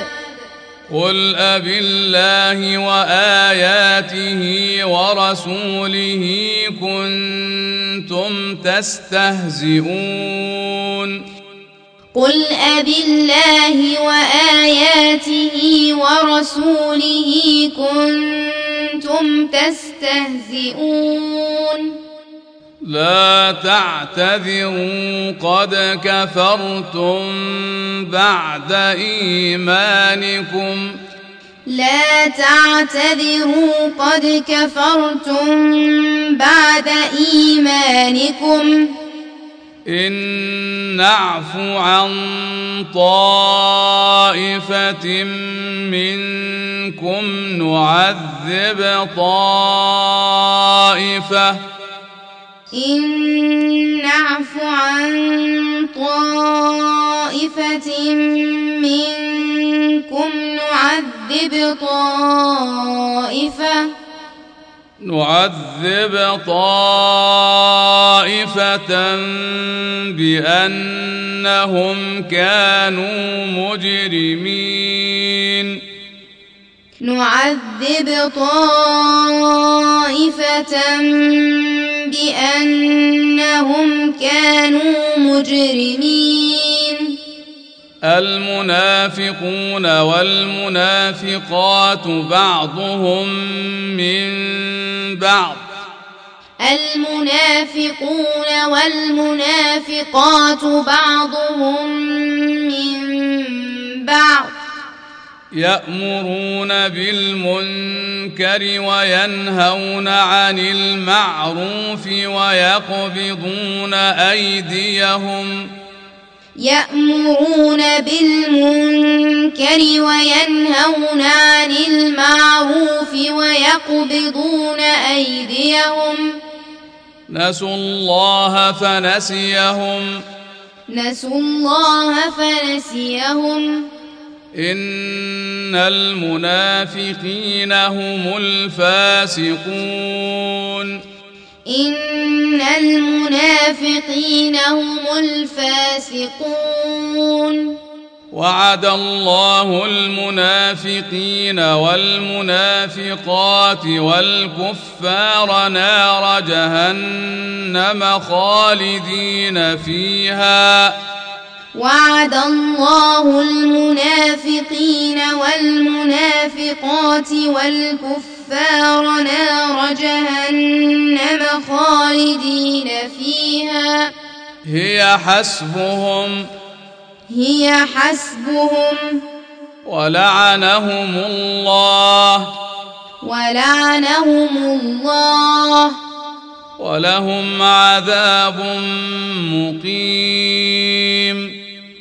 قل أب الله وآياته ورسوله كنتم تستهزئون قل أب الله وآياته ورسوله كنتم تستهزئون لا تعتذروا قد كفرتم بعد إيمانكم. لا تعتذروا قد كفرتم بعد إيمانكم. إن نعف عن طائفة منكم نعذب طائفة إن نعف عن طائفة منكم نعذب طائفة نعذب طائفة بأنهم كانوا مجرمين. نعذب طائفة بأنهم كانوا مجرمين. المنافقون والمنافقات بعضهم من بعض. المنافقون والمنافقات بعضهم من بعض. يأمرون بالمنكر وينهون عن المعروف ويقبضون أيديهم. يأمرون بالمنكر وينهون عن المعروف ويقبضون أيديهم. نسوا الله فنسيهم. نسوا الله فنسيهم. إن المنافقين هم الفاسقون. إن المنافقين هم الفاسقون. وعد الله المنافقين والمنافقات والكفار نار جهنم خالدين فيها. وعد الله المنافقين والمنافقات والكفار نار جهنم خالدين فيها. هي حسبهم هي حسبهم ولعنهم الله. ولعنهم الله. ولهم عذاب مقيم.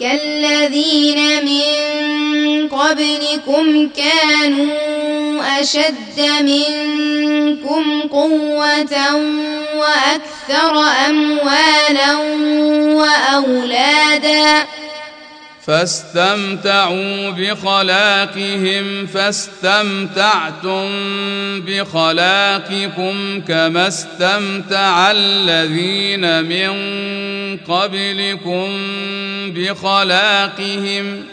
كالذين من قبلكم كانوا أشد منكم قوة وأكثر أموالا وأولادا فاستمتعوا بخلاقهم فاستمتعتم بخلاقكم كما استمتع الذين من قبلكم بخلاقهم.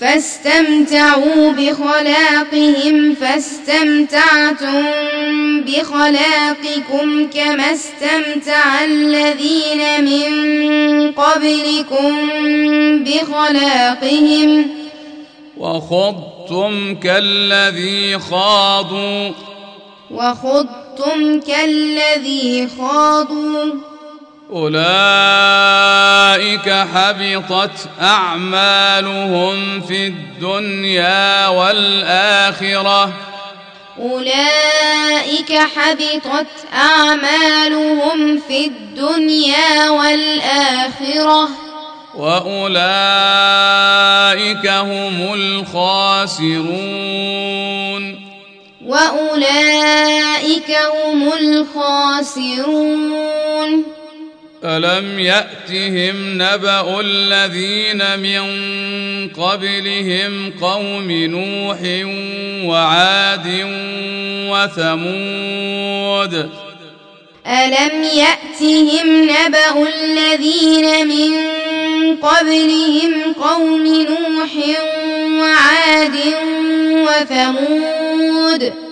فاستمتعوا بخلاقهم فاستمتعتم بخلاقكم كما استمتع الذين من قبلكم بخلاقهم. وخضتم كالذي خاضوا. وخضتم كالذي خاضوا. أولئك حبطت أعمالهم في الدنيا والآخرة. أولئك حبطت أعمالهم في الدنيا والآخرة. وأولئك هم الخاسرون. وأولئك هم الخاسرون. ألم يأتهم نبأ الذين من قبلهم قوم نوح وعاد وثمود ألم يأتهم نبأ الذين من قبلهم قوم نوح وعاد وثمود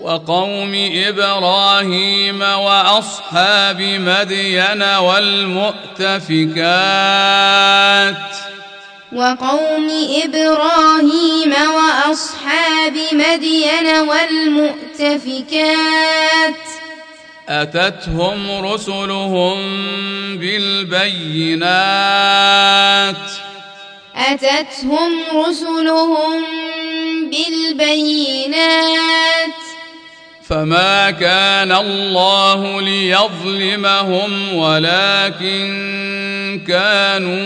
وقوم إبراهيم وأصحاب مدين والمؤتفكات وقوم إبراهيم وأصحاب مدين والمؤتفكات أتتهم رسلهم بالبينات أتتهم رسلهم بالبينات فما كان الله ليظلمهم ولكن كانوا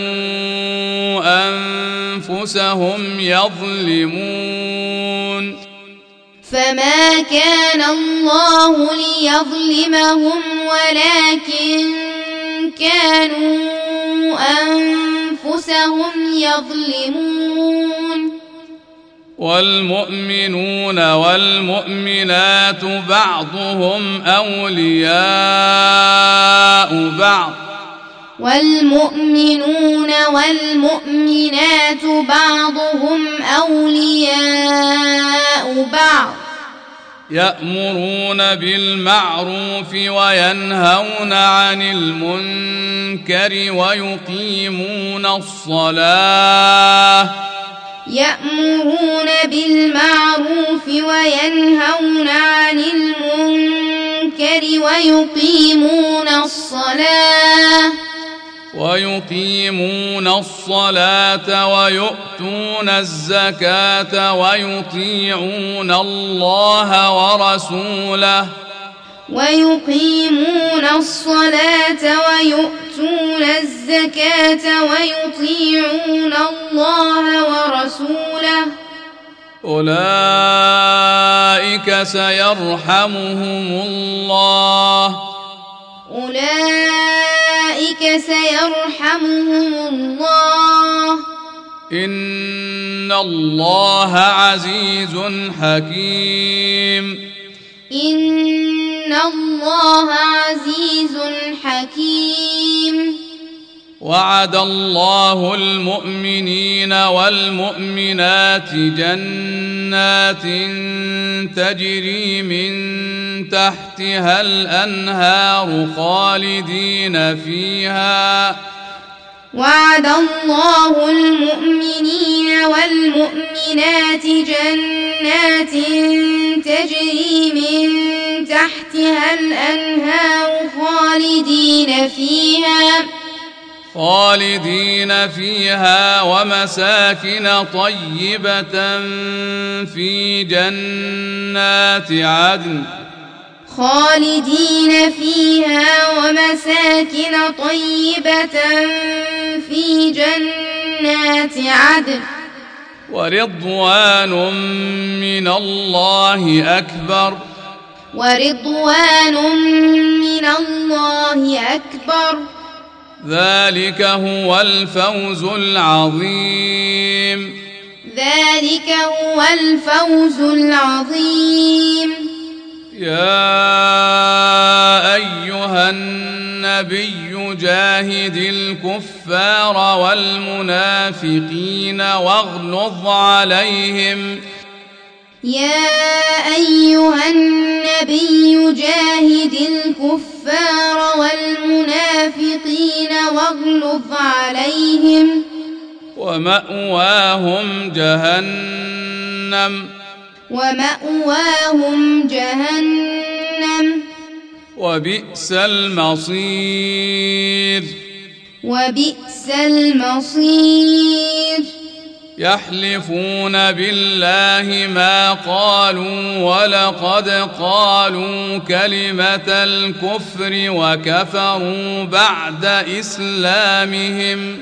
انفسهم يظلمون فما كان الله ليظلمهم ولكن كانوا انفسهم يظلمون والمؤمنون والمؤمنات بعضهم أولياء بعض. والمؤمنون والمؤمنات بعضهم أولياء بعض. يأمرون بالمعروف وينهون عن المنكر ويقيمون الصلاة يأمرون بالمعروف وينهون عن المنكر ويقيمون الصلاة. ويقيمون الصلاة ويؤتون الزكاة ويطيعون الله ورسوله. ويقيمون الصلاة ويؤتون الزكاة ويطيعون الله ورسوله. أولئك سيرحمهم الله. أولئك سيرحمهم الله. إن الله عزيز حكيم. إن الله عزيز حكيم. وعد الله المؤمنين والمؤمنات جنات تجري من تحتها الأنهار خالدين فيها وعد الله المؤمنين والمؤمنات جنات تجري من تحتها الأنهار خالدين فيها خالدين فيها ومساكن طيبة في جنات عدن خالدين فيها ومساكن طيبة في جنات عدن. ورضوان من الله أكبر. ورضوان من الله أكبر. ذلك هو الفوز العظيم. ذلك هو الفوز العظيم. يا أيها النبي جاهد الكفار والمنافقين واغلظ عليهم. يا أيها النبي جاهد الكفار والمنافقين واغلظ عليهم. ومأواهم جهنم. ومأواهم جهنم. وبئس المصير. وبئس المصير. يحلفون بالله ما قالوا ولقد قالوا كلمة الكفر وكفروا بعد إسلامهم.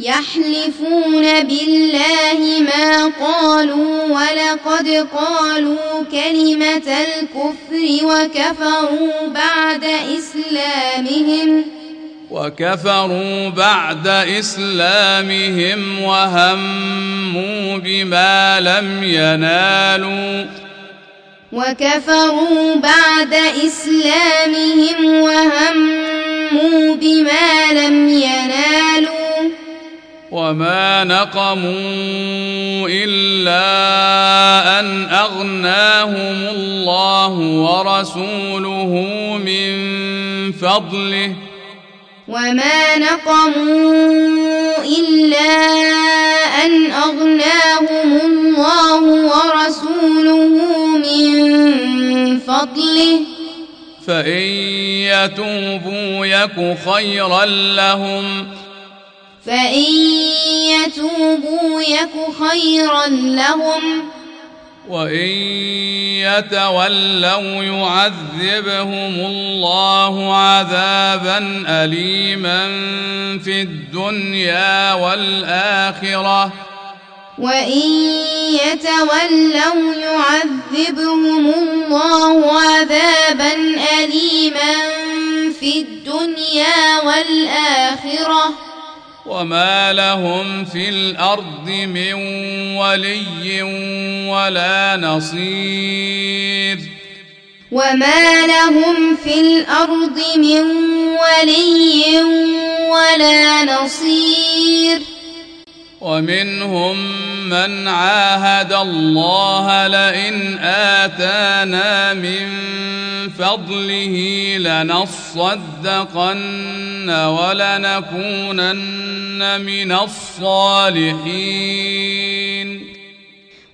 يحلفون بالله ما قالوا ولقد قالوا كلمة الكفر وكفروا بعد إسلامهم وكفروا بعد إسلامهم وهموا بما لم ينالوا وكفروا بعد إسلامهم وهموا بما لم ينالوا وما نقموا الا ان اغناهم الله ورسوله من فضله وما نقموا إلا أن أغناهم الله ورسوله من فضله فإن يتوبوا يك خيرا لهم فإن يتوبوا يك خيرا لهم وان يتولوا يعذبهم الله عذابا اليما في الدنيا والاخره وان يتولوا يعذبهم الله عذابا اليما في الدنيا والاخره وما لهم في الأرض من ولي ولا نصير وما لهم في الأرض من ولي ولا نصير ومنهم من عاهد الله لئن آتانا من فضله لنصدقن ولنكونن من الصالحين.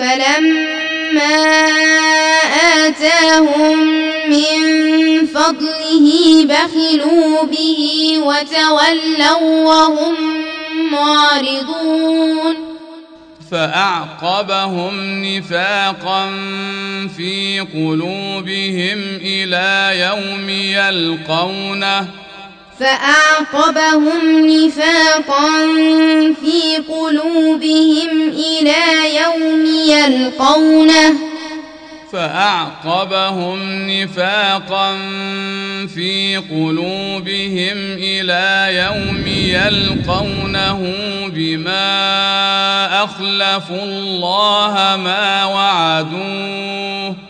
فلما آتاهم من فضله بخلوا به وتولوا وهم معرضون فأعقبهم نفاقا في قلوبهم إلى يوم يلقونه فأعقبهم نفاقا في قلوبهم إلى يوم يلقونه. فأعقبهم نفاقا في قلوبهم إلى يوم يلقونه بما أخلفوا الله ما وعدوه.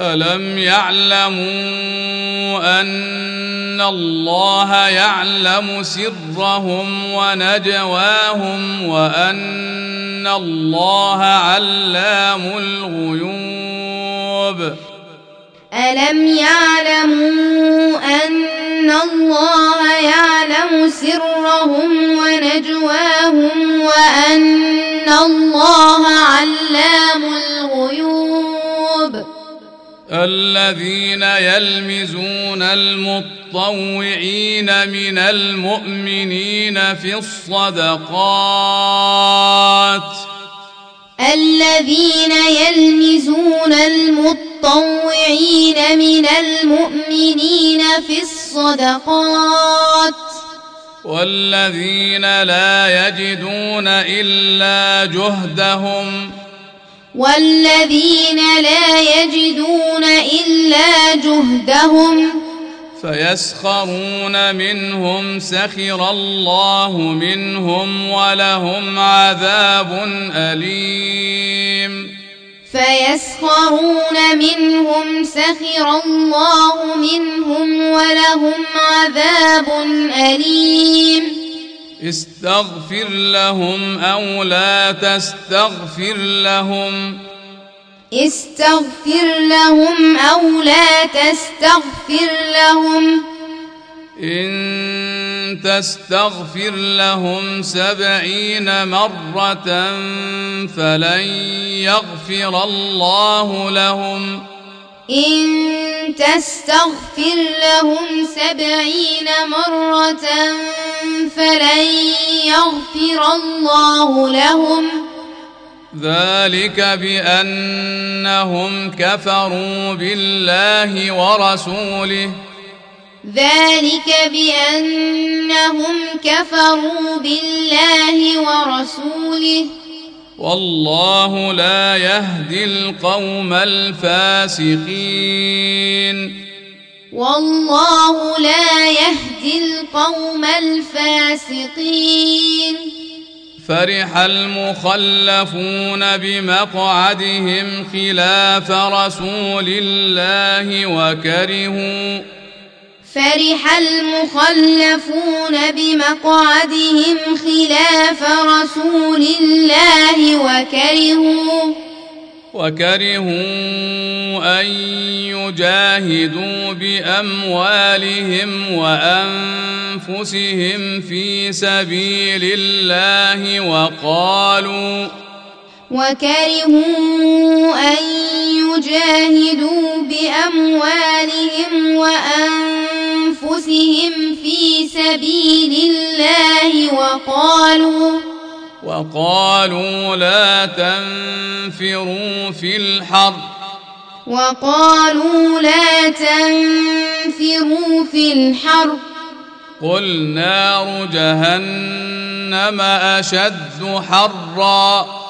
ألم يعلموا أن الله يعلم سرهم ونجواهم وأن الله علام الغيوب ألم يعلموا أن الله يعلم سرهم ونجواهم وأن الله علام الغيوب الذين يلمزون المطوعين من المؤمنين في الصدقات. الذين يلمزون المطوعين من المؤمنين في الصدقات. والذين لا يجدون إلا جهدهم والذين لا يجدون إلا جهدهم فيسخرون منهم سخر الله منهم ولهم عذاب أليم. فيسخرون منهم سخر الله منهم ولهم عذاب أليم. استغفر لهم أو لا تستغفر لهم. استغفر لهم أو لا تستغفر لهم. إن تستغفر لهم سبعين مرة فلن يغفر الله لهم. إن تستغفر لهم سبعين مرة فلن يغفر الله لهم. ذلك بأنهم كفروا بالله ورسوله. ذلك بأنهم كفروا بالله ورسوله. والله لا يهدي القوم الفاسقين. والله لا يهدي القوم الفاسقين. فرح المخلفون بمقعدهم خلاف رسول الله وكرهوا فرح المخلفون بمقعدهم خلاف رسول الله وكرهوا وكرهوا أن يجاهدوا بأموالهم وأنفسهم في سبيل الله وقالوا وكرهوا أن يجاهدوا بأموالهم وأنفسهم في سبيل الله وقالوا وقالوا لا تنفروا في الحر. وقالوا لا تنفروا في الحر. قل نار جهنم أشد حرًّا.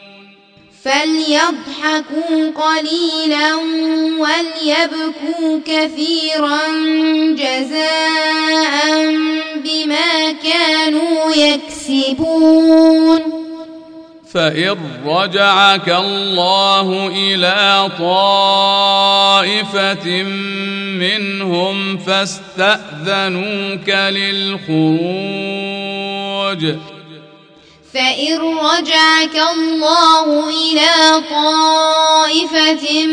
فليضحكوا قليلا وليبكوا كثيرا جزاء بما كانوا يكسبون. فإن رجعك الله إلى طائفة منهم فاستأذنوك للخروج. فإن رجعك الله إلى طائفة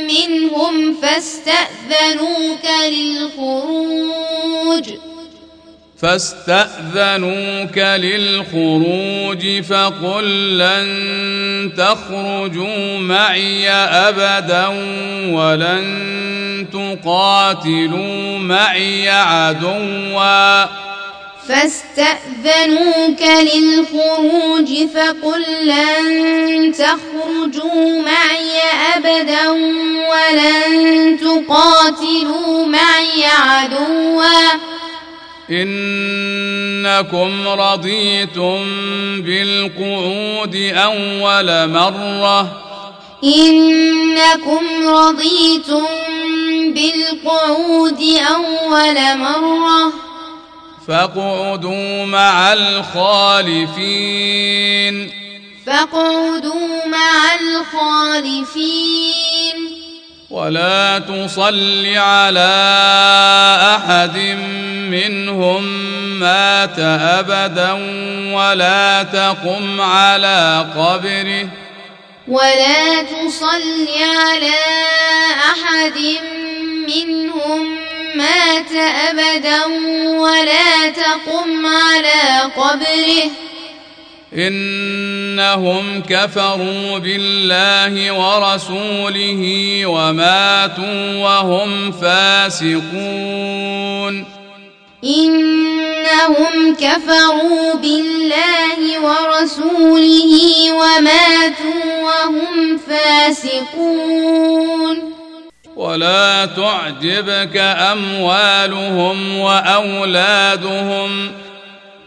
منهم فاستأذنوك للخروج فاستأذنوك للخروج فقل لن تخرجوا معي أبدا ولن تقاتلوا معي عدواً فاستأذنوك للخروج فقل لن تخرجوا معي أبدا ولن تقاتلوا معي عدوا. إنكم رضيتم بالقعود أول مرة. إنكم رضيتم بالقعود أول مرة. فاقعدوا مع الخالفين. فاقعدوا مع الخالفين. ولا تصل على أحد منهم مات أبدا ولا تقم على قبره. ولا تصل على أحد منهم مات أبدا ولا تقم على قبره. إنهم كفروا بالله ورسوله وماتوا وهم فاسقون. إنهم كفروا بالله ورسوله وماتوا وهم فاسقون. ولا تعجبك أموالهم وأولادهم.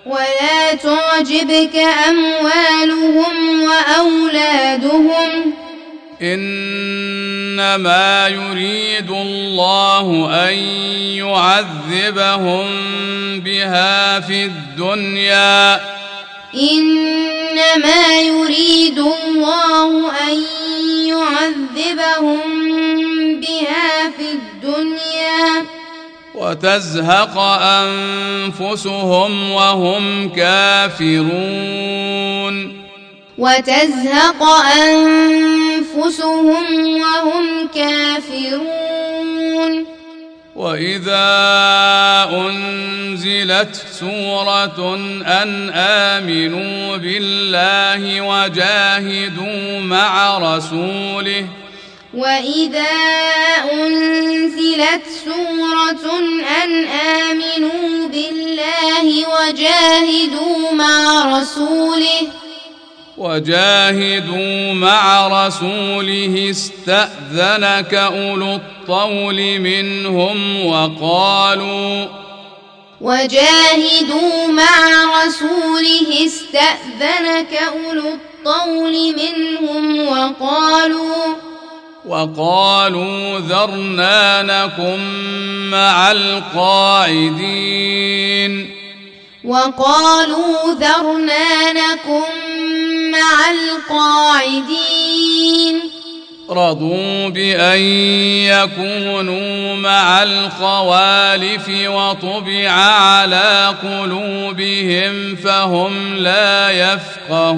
ولا تعجبك أموالهم وأولادهم. إنما يريد الله أن يعذبهم بها في الدنيا. إنما يريد الله أن يعذبهم بها في الدنيا وتزهق أنفسهم وهم كافرون. وتزهق أنفسهم وهم كافرون. وإذا أنزلت سورة أن آمنوا بالله وجاهدوا مع رسوله وإذا أنزلت سورة أن آمنوا بالله وجاهدوا مع رسوله وجاهدوا مع رسوله استأذنك أولو الطول منهم وقالوا وجاهدوا مع رسوله استأذنك أولو الطول منهم وقالوا وقالوا ذرنا نكن مع القاعدين وقالوا ذرنا نكن مع القاعدين. رضوا بأن يكونوا مع الخوالف وطبع على قلوبهم فهم لا يفقهون.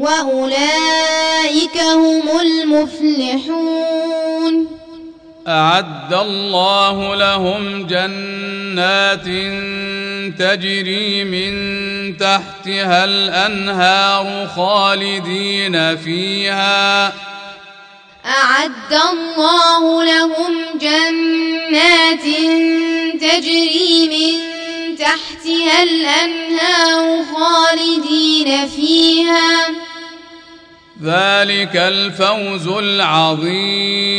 وأولئك هم المفلحون. أعد الله لهم جنات تجري من تحتها الأنهار خالدين فيها. أعد الله لهم جنات تجري من تحتها الأنهار خالدين فيها. ذلك الفوز العظيم.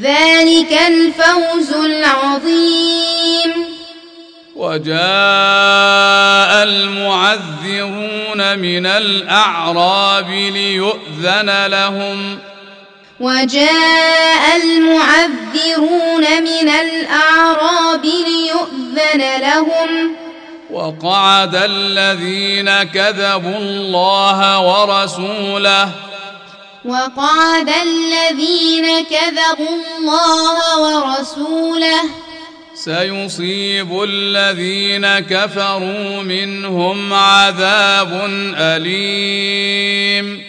ذلك الفوز العظيم. وجاء المعذرون من الأعراب ليؤذن لهم. وجاء المعذرون من الأعراب ليؤذن لهم. وقعد الذين كذبوا الله ورسوله وقعد الذين كذبوا الله ورسوله سيصيب الذين كفروا منهم عذاب أليم.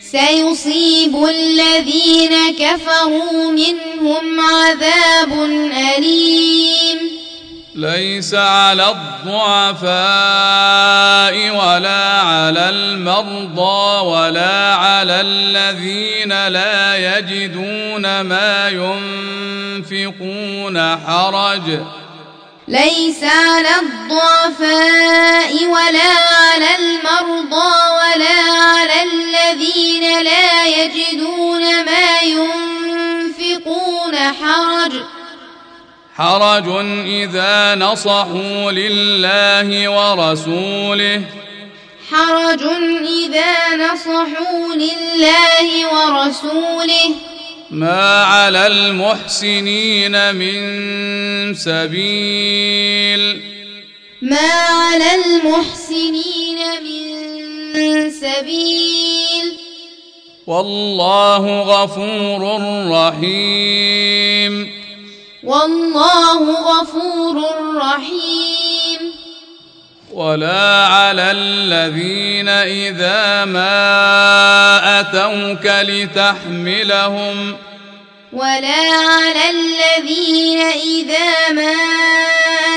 سيصيب الذين كفروا منهم عذاب أليم. ليس على الضعفاء ولا على المرضى ولا على الذين لا يجدون ما ينفقون حرج. ليس على الضعفاء ولا على المرضى ولا على الذين لا يجدون ما ينفقون حرج. حرج إذا نصحوا لله ورسوله. حرج إذا نصحوا لله ورسوله. ما على المحسنين من سبيل. ما على المحسنين من سبيل. والله غفور رحيم. والله غفور رحيم. ولا على الذين إذا ما أتوك لتحملهم ولا على الذين إذا ما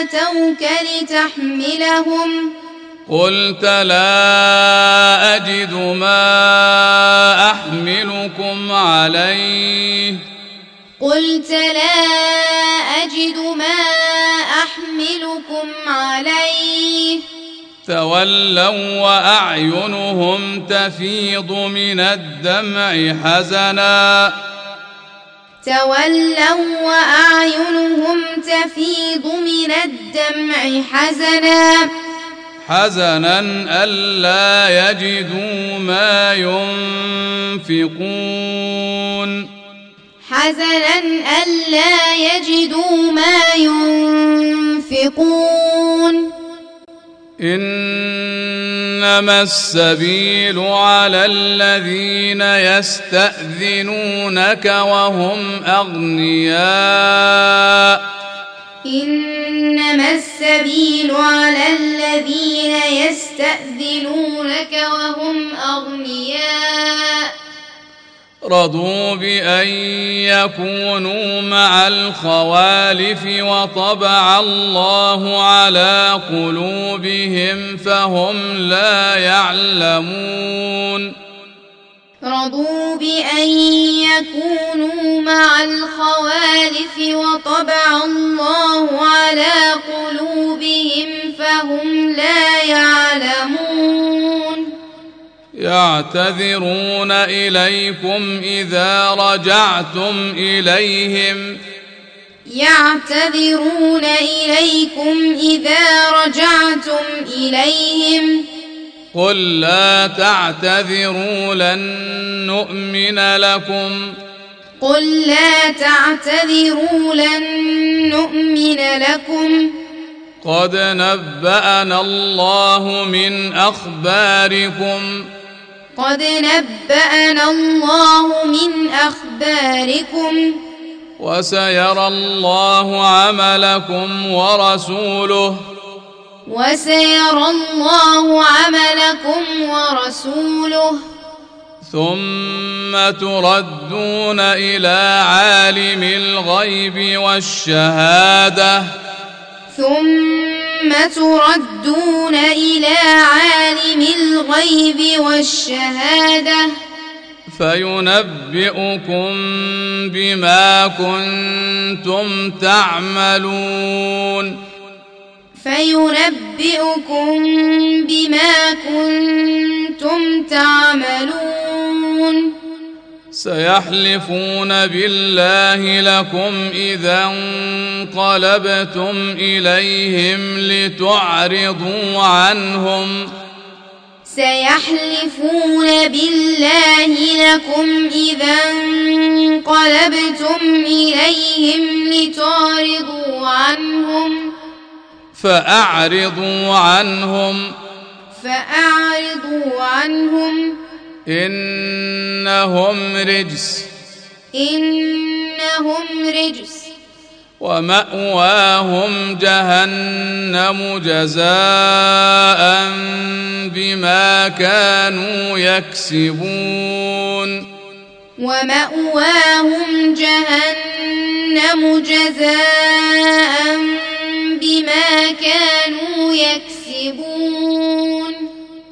أتوك لتحملهم قلت لا أجد ما أحملكم عليه قلت لا أجد ما أحملكم عليه. تولوا وأعينهم تفيض من الدمع حزنا. تولوا وأعينهم تفيض من الدمع حزنا. حزنا ألا يجدوا ما ينفقون. حزنا ألا يجدوا ما ينفقون. إنما السبيل على الذين يستأذنونك وهم أغنياء. إنما السبيل على الذين يستأذنونك وهم أغنياء. رضوا بأن يكونوا مع الخوالف وطبع الله على قلوبهم فهم لا يعلمون رضوا بأن يكونوا مع الخوالف وطبع الله على قلوبهم فهم لا يعلمون يعتذرون إليكم إذا رجعتم إليهم. يعتذرون إليكم إذا رجعتم إليهم. قل لا تعتذروا لن نؤمن لكم. قل لا تعتذروا لن نؤمن لكم. قد نبأنا الله من أخباركم. قد نبأنا الله من أخباركم. وسيرى الله عملكم ورسوله. وسيرى الله عملكم ورسوله. ثم تردون إلى عالم الغيب والشهادة. ثم تردون إلى عالم الغيب والشهادة فينبئكم بما كنتم تعملون فينبئكم بما كنتم تعملون سيحلفون بالله لكم إذا انقلبتم إليهم لتعرضوا عنهم. سيحلفون بالله لكم إذا انقلبتم إليهم لتعرضوا عنهم. فأعرضوا عنهم. فأعرضوا عنهم. إنهم رجس. إنهم رجس. ومأواهم جهنم جزاء بما كانوا يكسبون. ومأواهم جهنم جزاء بما كانوا يكسبون.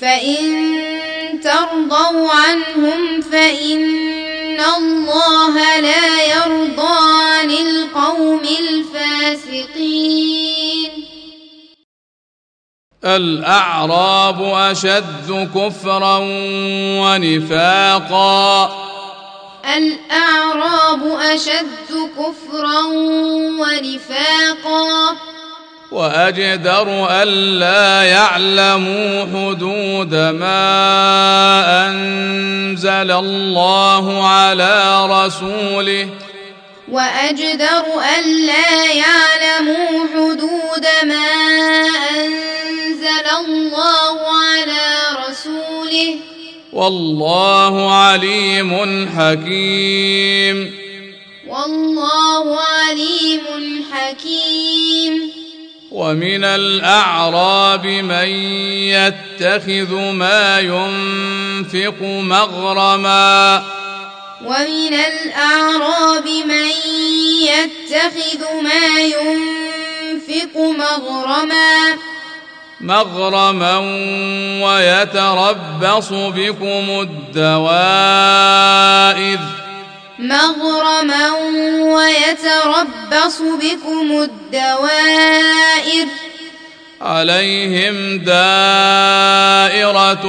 فإن ترضوا عنهم فإن الله لا يرضى عن القوم الفاسقين الاعراب اشد كفرا ونفاقا الأعراب أشد كفرا ونفاقا وأجدر ألا يعلموا حدود ما أنزل الله على رسوله. وأجدر ألا يعلموا حدود ما أنزل الله على رسوله. والله عليم حكيم. والله عليم حكيم. ومن الأعراب من يتخذ ما ينفق مغرما ومن الأعراب من يتخذ ما ينفق مغرما مغرما ويتربص بكم الدوائر مغرما ويتربص بكم الدوائر عليهم دائرة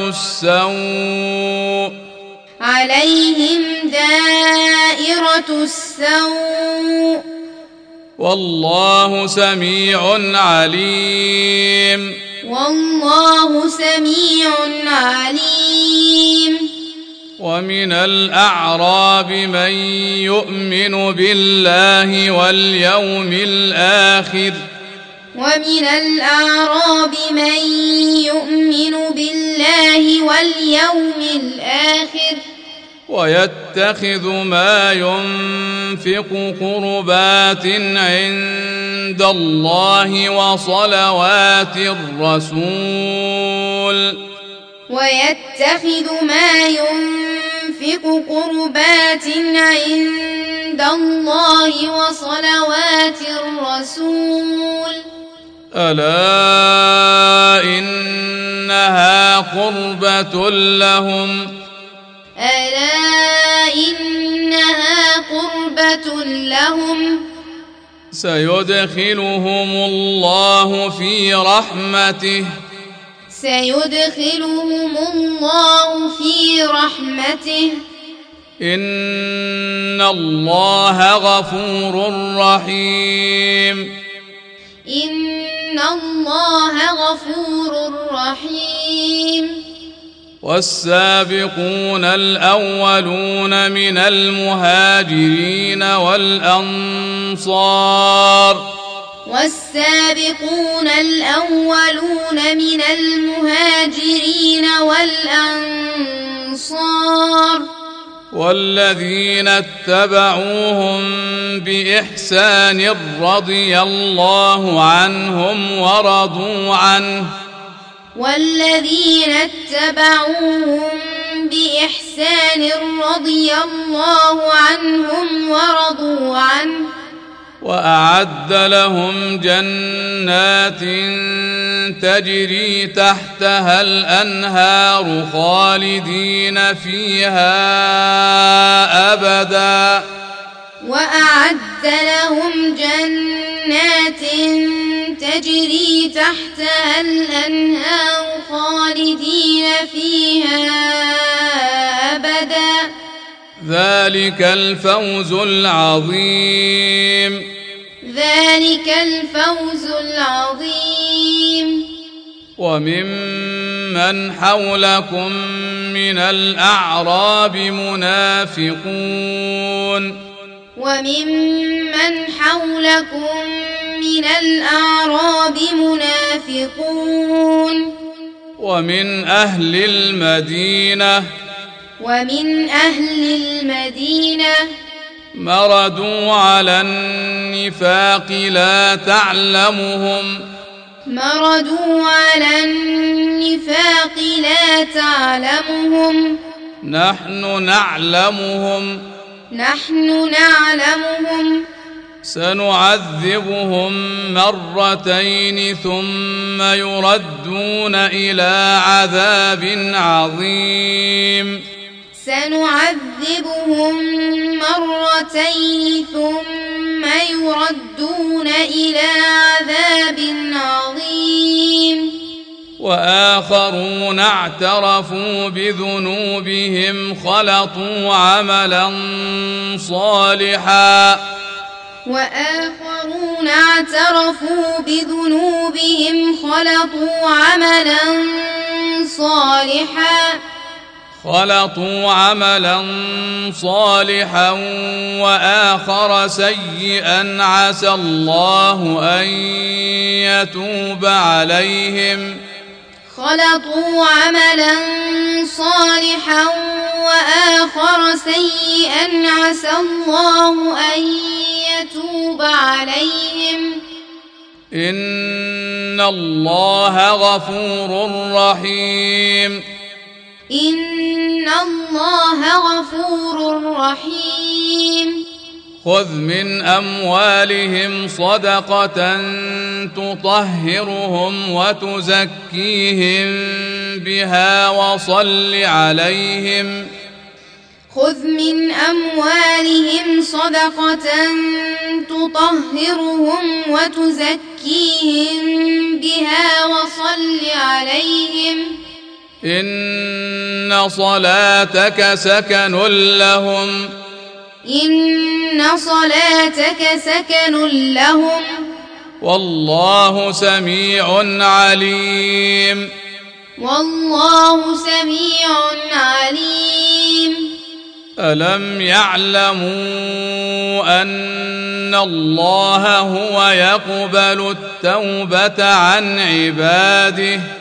السوء. عليهم دائرة السوء. والله سميع عليم. والله سميع عليم. ومن الأعراب من يؤمن بالله واليوم الآخر. ومن الأعراب من يؤمن بالله واليوم الآخر. ويتخذ ما ينفق قربات عند الله وصلوات الرسول. ويتخذ ما ينفق قربات عند الله وصلوات الرسول. ألا إنها قربة لهم. ألا إنها قربة لهم. سيدخلهم الله في رحمته. سيدخلهم الله في رحمته. إن الله غفور رحيم. إن الله غفور رحيم. والسابقون الأولون من المهاجرين والأنصار. والسابقون الأولون من المهاجرين والأنصار والذين اتبعوهم بإحسان رضي الله عنهم ورضوا عنه. والذين اتبعوهم بإحسان رضي الله عنهم ورضوا عنه. وأعد لهم جنات تجري تحتها الأنهار خالدين فيها أبدا. وأعد لهم جنات تجري تحتها الأنهار خالدين فيها أبدا. ذلك الفوز العظيم. ذلك الفوز العظيم. وممن حولكم من الأعراب منافقون. وممن حولكم من الأعراب منافقون. ومن أهل المدينة ومن أهل المدينة مردوا على النفاق لا تعلمهم. مردوا على النفاق لا تعلمهم. نحن نعلمهم. نحن نعلمهم. سنعذبهم مرتين ثم يردون إلى عذاب عظيم. سنعذبهم مرتين ثم يردون إلى عذاب عظيم. وآخرون اعترفوا بذنوبهم خلطوا عملا صالحا. وآخرون اعترفوا بذنوبهم خلطوا عملا صالحا. خلطوا عملا صالحا وآخر سيئا عسى الله أن يتوب عليهم. خلطوا عملا صالحا وآخر سيئا عسى الله أن يتوب عليهم. إن الله غفور رحيم. إن الله غفور رحيم خذ من أموالهم صدقة تطهرهم وتزكيهم بها وصل عليهم خذ من أموالهم صدقة تطهرهم وتزكيهم بها وصل عليهم إن صلاتك سكن لهم إن صلاتك سكن لهم والله سميع عليم والله سميع عليم ألم يعلموا أن الله هو يقبل التوبة عن عباده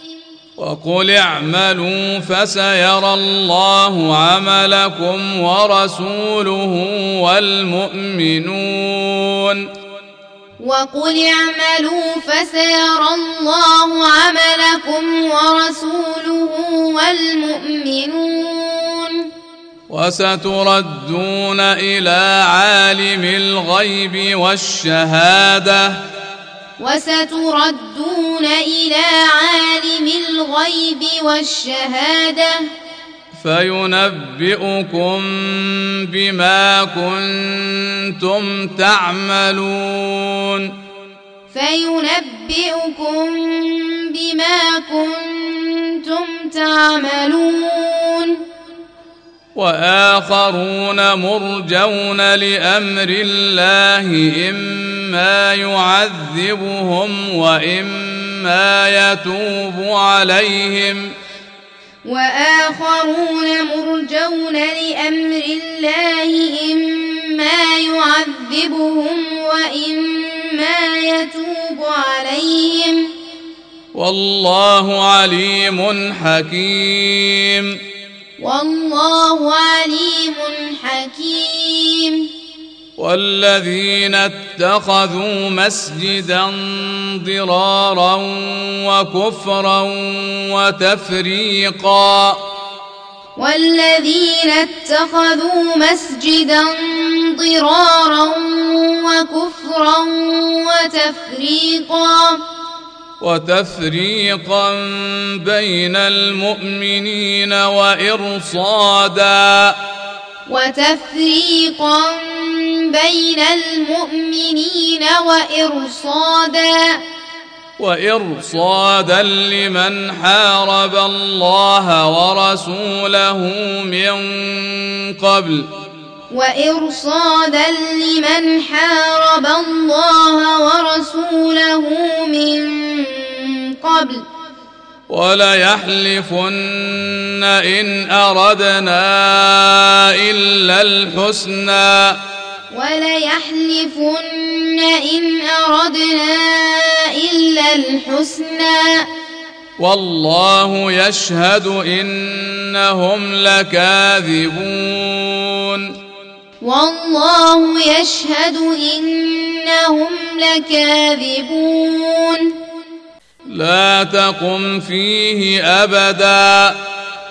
وقل اعملوا فسيرى الله عملكم ورسوله والمؤمنون. وقل اعملوا فسيرى الله عملكم ورسوله والمؤمنون. وستردون إلى عالم الغيب والشهادة. وستردون إلى عالم الغيب والشهادة. فينبئكم بما كنتم تعملون. فينبئكم بما كنتم تعملون. وآخرون مرجون لأمر الله إما يعذبهم وإما يتوب عليهم. وآخرون مرجون لأمر الله إما يعذبهم وإما يتوب عليهم. والله عليم حكيم. والله عليم حكيم. والذين اتخذوا مسجدا ضرارا وكفرا وتفريقا. والذين اتخذوا مسجدا ضرارا وكفرا وتفريقا. وتفريقا بين المؤمنين وإرصادا. وتفريقا بين المؤمنين وإرصادا. وإرصادا لمن حارب الله ورسوله من قبل. وإرصادا لمن حارب الله ورسوله من قبل وليحلفن إن أردنا إلا الحسنى وليحلفن إن أردنا إلا الحسنى والله يشهد إنهم لكاذبون والله يشهد إنهم لكاذبون. لا تقم فيه أبدا.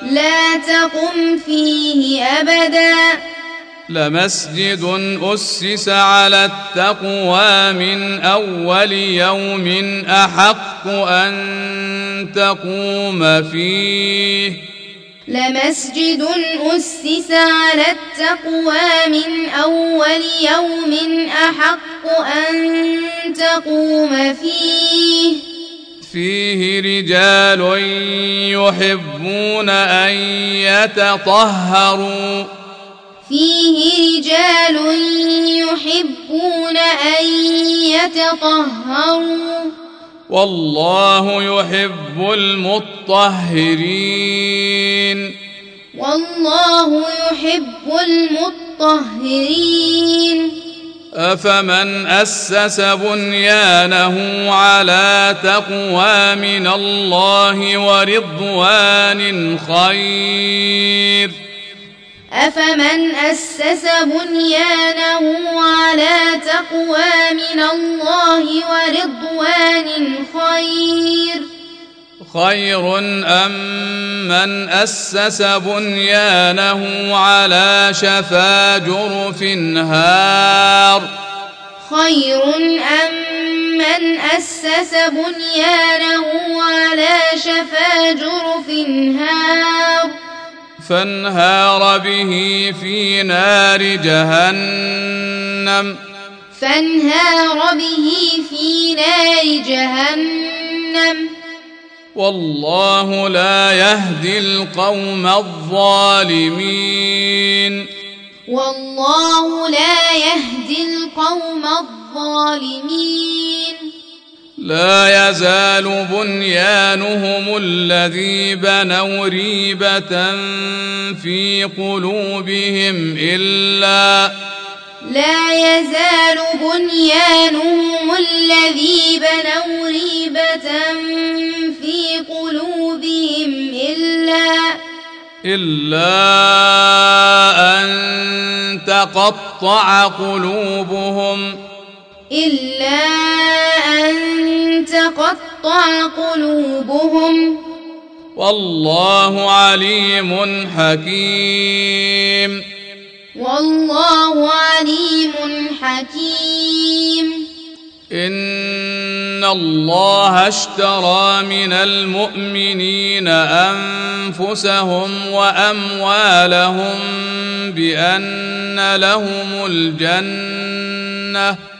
لا تقم فيه أبدا. لمسجد أسس على التقوى من أول يوم أحق أن تقوم فيه. لمسجد أسس على التقوى من أول يوم أحق أن تقوم فيه. فيه رجال يحبون أن يتطهروا. فيه رجال يحبون أن يتطهروا. والله يحب المطهرين. والله يحب المطهرين. أفمن أسس بنيانه على تقوى من الله ورضوان خير؟ أفمن أسس بنيانه على تقوى من الله ورضوان خير؟ خير أم من أسس بنيانه على شفا جرف هار؟ خير أم من أسس بنيانه على شفا جرف هار؟ فانهار به في نار جهنم. فانهار به في نار جهنم. والله لا يهدي القوم الظالمين. والله لا يهدي القوم الظالمين. لا يزال بنيانهم الذي بنوا ريبة في قلوبهم إلا لا يزال بنيانهم الذي بنوا ريبة في قلوبهم إلا إلا أن تقطع قلوبهم إلا أن تقطع قلوبهم. والله عليم حكيم. والله عليم حكيم. إن الله اشترى من المؤمنين أنفسهم وأموالهم بأن لهم الجنة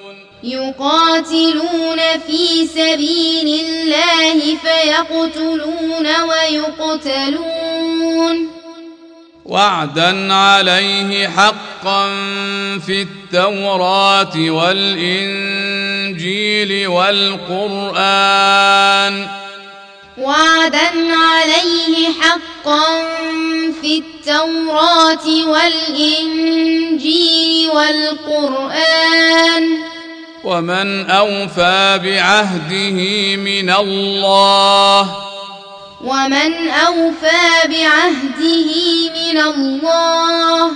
يقاتلون في سبيل الله فيقتلون ويقتلون. وعدا عليه حقا في التوراة والإنجيل والقرآن. وعدا عليه حقا في التوراة والإنجيل والقرآن. ومن أوفى بعهده من الله. ومن أوفى بعهده من الله.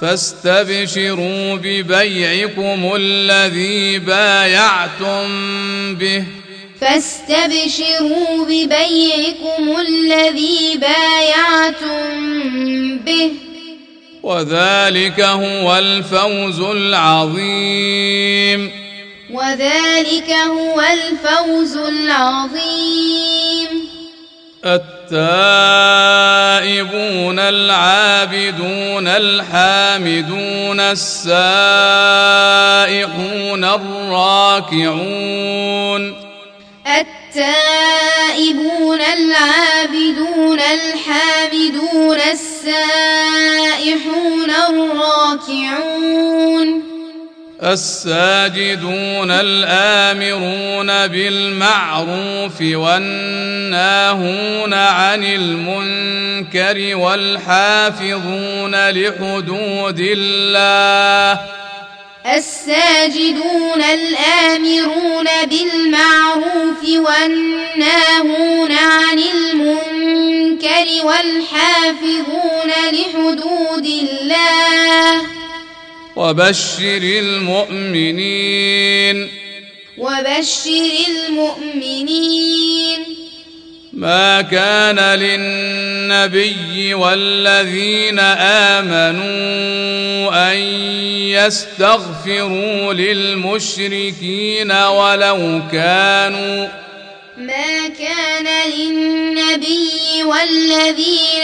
فاستبشروا ببيعكم الذي بايعتم به. فاستبشروا ببيعكم الذي بايعتم به. وذلك هو الفوز العظيم. وذلك هو الفوز العظيم. التائبون العابدون الحامدون السائحون الراكعون. التائبون العابدون الحامدون السائحون الراكعون. الساجدون الآمرون بالمعروف والناهون عن المنكر والحافظون لحدود الله الساجدون الآمرون بالمعروف والناهون عن المنكر والحافظون لحدود الله وبشر المؤمنين. وبشر المؤمنين. ما كان للنبي والذين آمنوا أن يستغفروا للمشركين ولو كانوا ما كان للنبي والذين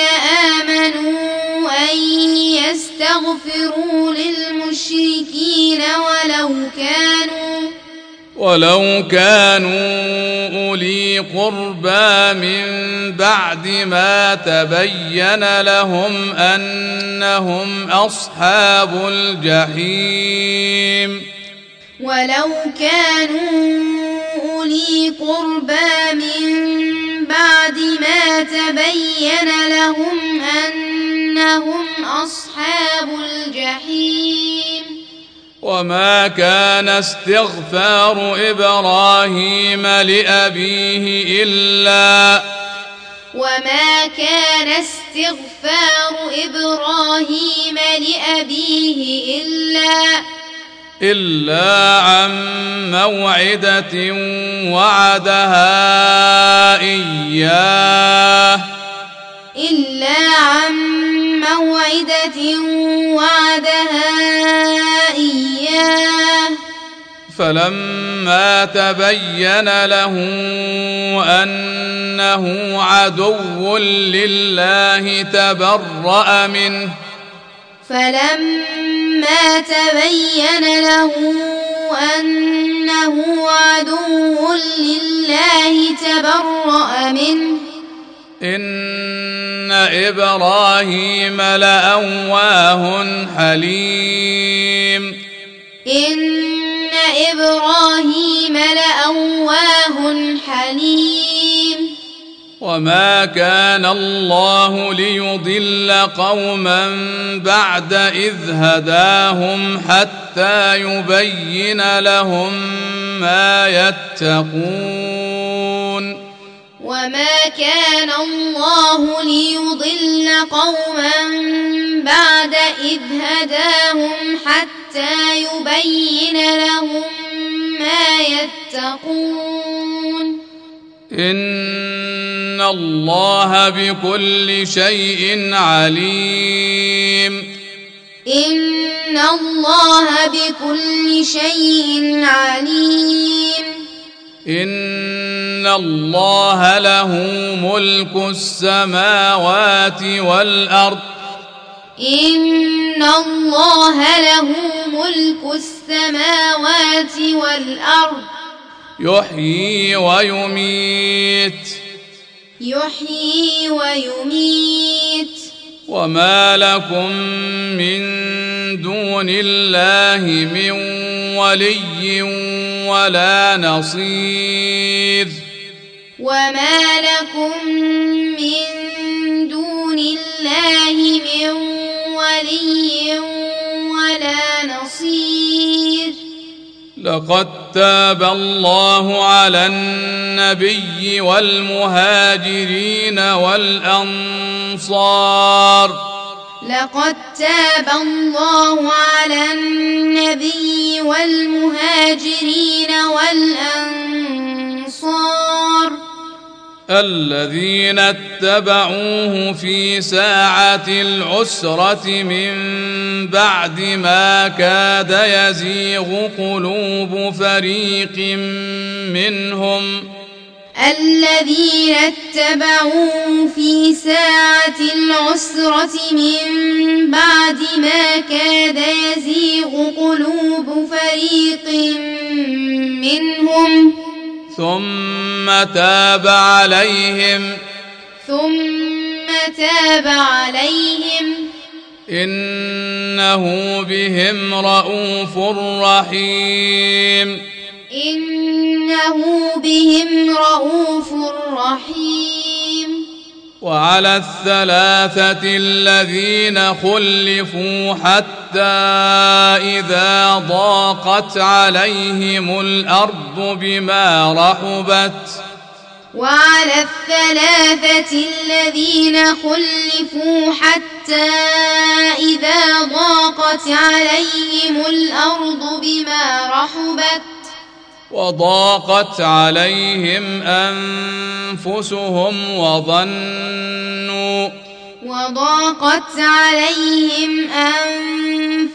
آمنوا أن يستغفروا للمشركين ولو كانوا ولو كانوا أولي قربى من بعد ما تبين لهم أنهم أصحاب الجحيم. ولو كانوا أولي قربى من بعد ما تبين لهم أنهم أصحاب الجحيم. وما كان استغفار إبراهيم لأبيه إلا وما كان استغفار إبراهيم لأبيه إلا إلا عن موعدة وعدها إياه. إلا عن موعدة وعدها إياه. فلما تبين له أنه عدو لله تبرأ منه فلما تبين له أنه عدو لله تبرأ منه. إن إبراهيم لأواه حليم. إن إبراهيم لأواه حليم. وما كان الله ليضل قوما بعد اذ هداهم حتى يبين لهم ما يتقون وما كان الله ليضل قوما بعد إذ هداهم حتى يبين لهم ما يتقون ان الله بكل شيء عليم إن الله بكل شيء عليم ان الله له ملك السماوات والارض إن الله له ملك السماوات والأرض يحيي ويميت. يحيي ويميت. وما لكم من دون الله من ولي ولا نصير. وما لكم من دون الله من ولي ولا نصير. لقد تاب الله على النبي والمهاجرين والأنصار. لقد تاب الله على النبي والمهاجرين والأنصار. الذين اتبعوه في ساعة العسرة من بعد ما كاد يزيغ قلوب فريق منهم. الذين اتبعوه في ساعة العسرة من بعد ما كاد يزيغ قلوب فريق منهم. ثم تاب عليهم. ثم تاب عليهم. إنه بهم رءوف رحيم. إنه بهم رؤوف رحيم. وعلى الثلاثة الذين خلفوا حتى إذا ضاقت عليهم الأرض بما رحبت. وعلى الثلاثة الذين خلفوا حتى إذا ضاقت عليهم الأرض بما رحبت. وضاقت عليهم أنفسهم وظنوا وضاقت عليهم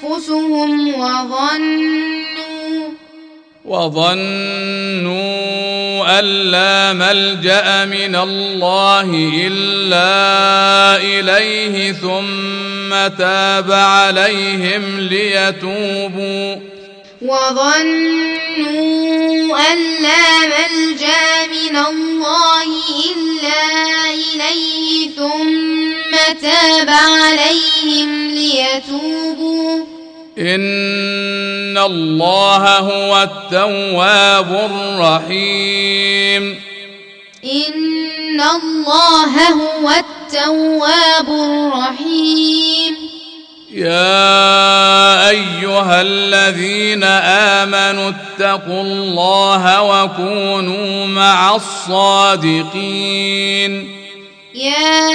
أنفسهم وظنوا وظنوا أن لا ملجأ من الله إلا إليه ثم تاب عليهم ليتوبوا وظنوا أن لا ملجأ من الله إلا إليه ثم تاب عليهم ليتوبوا. إن الله هو التواب الرحيم. إن الله هو التواب الرحيم. يا أيها الذين آمنوا اتقوا الله وكونوا مع الصادقين. يا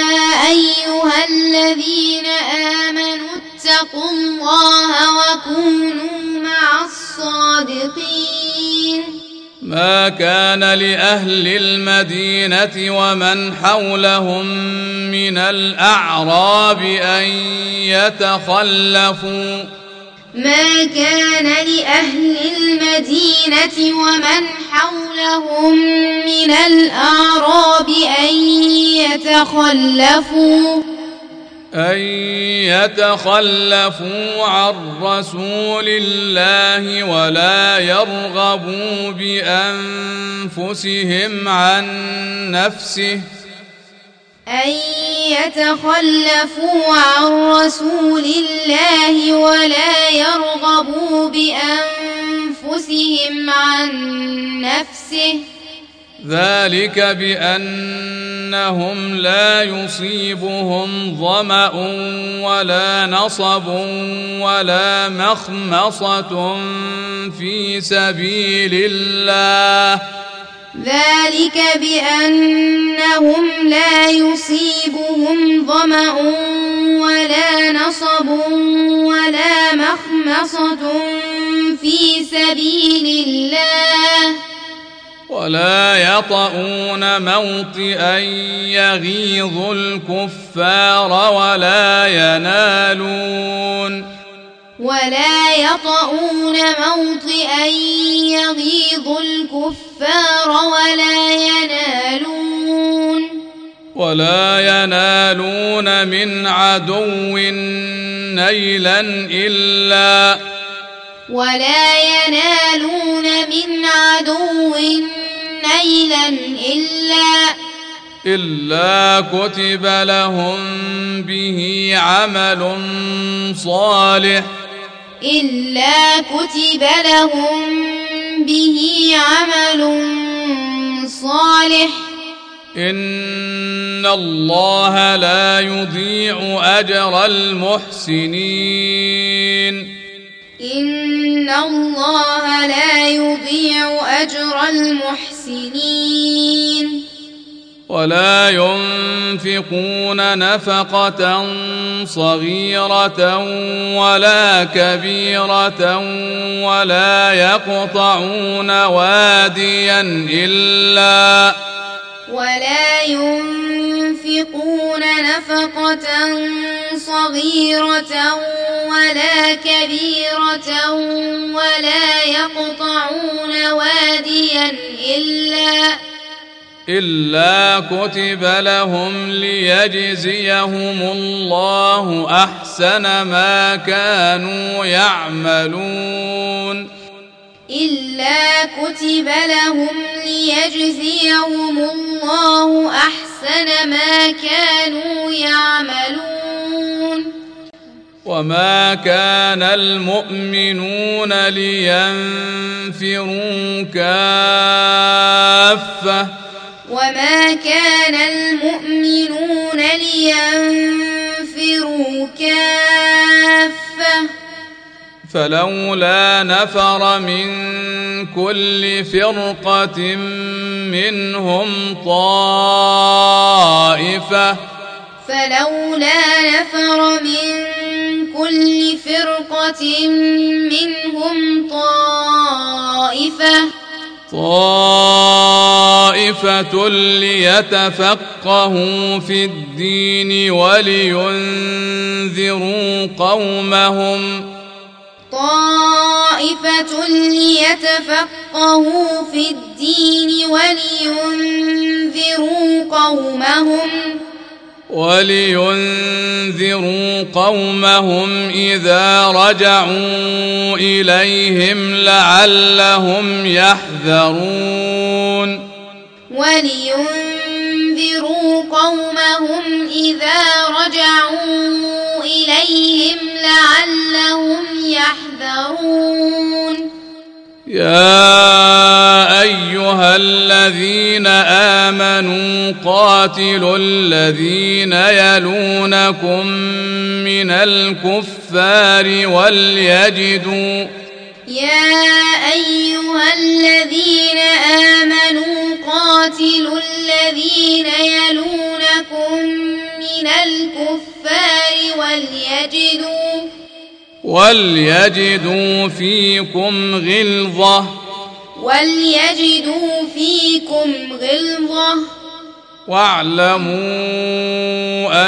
أيها الذين آمنوا اتقوا الله وكونوا مع الصادقين. ما كان لأهل المدينة ومن حولهم من الأعراب أن يتخلفوا. ما كان لأهل المدينة ومن حولهم من الأعراب أن يتخلفوا. أن يتخلفوا عن رسول الله ولا يرغبوا بأنفسهم عن نفسه. أن يتخلفوا عن رسول الله ولا يرغبوا بأنفسهم عن نفسه. ذلك بأنهم لا يصيبهم ظمأ ولا نصب ولا مخمصة في سبيل الله. ذلك بأنهم لا يصيبهم ظمأ ولا نصب ولا مخمصة في سبيل الله. ولا يطؤون موطئا يغيظ الكفار ولا ينالون. ولا يطؤون موطئا يغيظ الكفار ولا ينالون. ولا ينالون من عدو نيلا إلا ولا ينالون من عدو نيلا إلا إلا كتب لهم به عمل صالح. إلا كتب لهم به عمل صالح. إن الله لا يضيع أجر المحسنين. إن الله لا يضيع أجر المحسنين ولا ينفقون نفقة صغيرة ولا كبيرة ولا يقطعون واديا إلا ولا ينفقون نفقة صغيرة ولا كبيرة ولا يقطعون واديا إلا إلا كتب لهم ليجزيهم الله أحسن ما كانوا يعملون. إلا كتب لهم ليجزيهم الله أحسن ما كانوا يعملون. وما كان المؤمنون لينفروا كافة. وما كان المؤمنون لينفروا كافة. فلولا نفر من كل فرقة منهم طائفة. فلولا نفر من كل فرقة منهم طائفة. طائفة ليتفقهوا في الدين ولينذروا قومهم. طائفة ليتفقهوا في الدين ولينذروا قومهم ولينذروا قومهم إذا رجعوا إليهم لعلهم يحذرون ولينذروا قومهم إذا رجعوا إليهم لعلهم يحذرون. يا أيها الذين آمنوا قاتلوا الذين يلونكم من الكفار وليجدوا يا أيها الذين آمنوا قاتلوا الذين يلونكم من الكفار وليجدوا وليجدوا فيكم غلظة. وليجدوا فيكم غلظة. واعلموا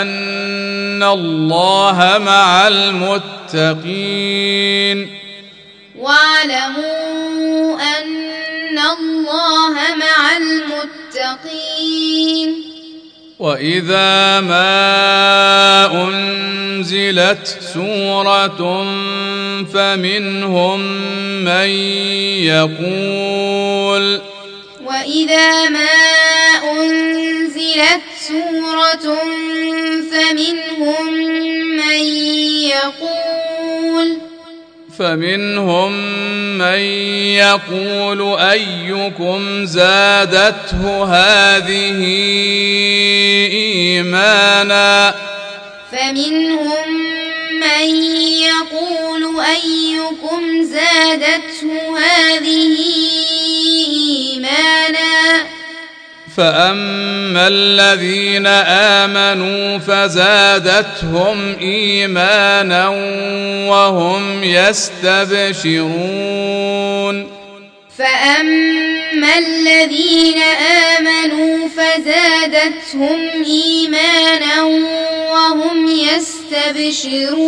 أن الله مع المتقين. واعلموا أن الله مع المتقين. وإذا ما أنزلت سورة فمنهم من يقول وإذا ما أنزلت سورة فمنهم من يقول فمنهم من يقول أيكم زادته هذه إيمانا؟ فمنهم من يقول أيكم زادته هذه إيمانا فاما الذين امنوا فزادتهم ايمانا وهم يستبشرون فأما الذين آمنوا فزادتهم إيمانا وهم يستبشرون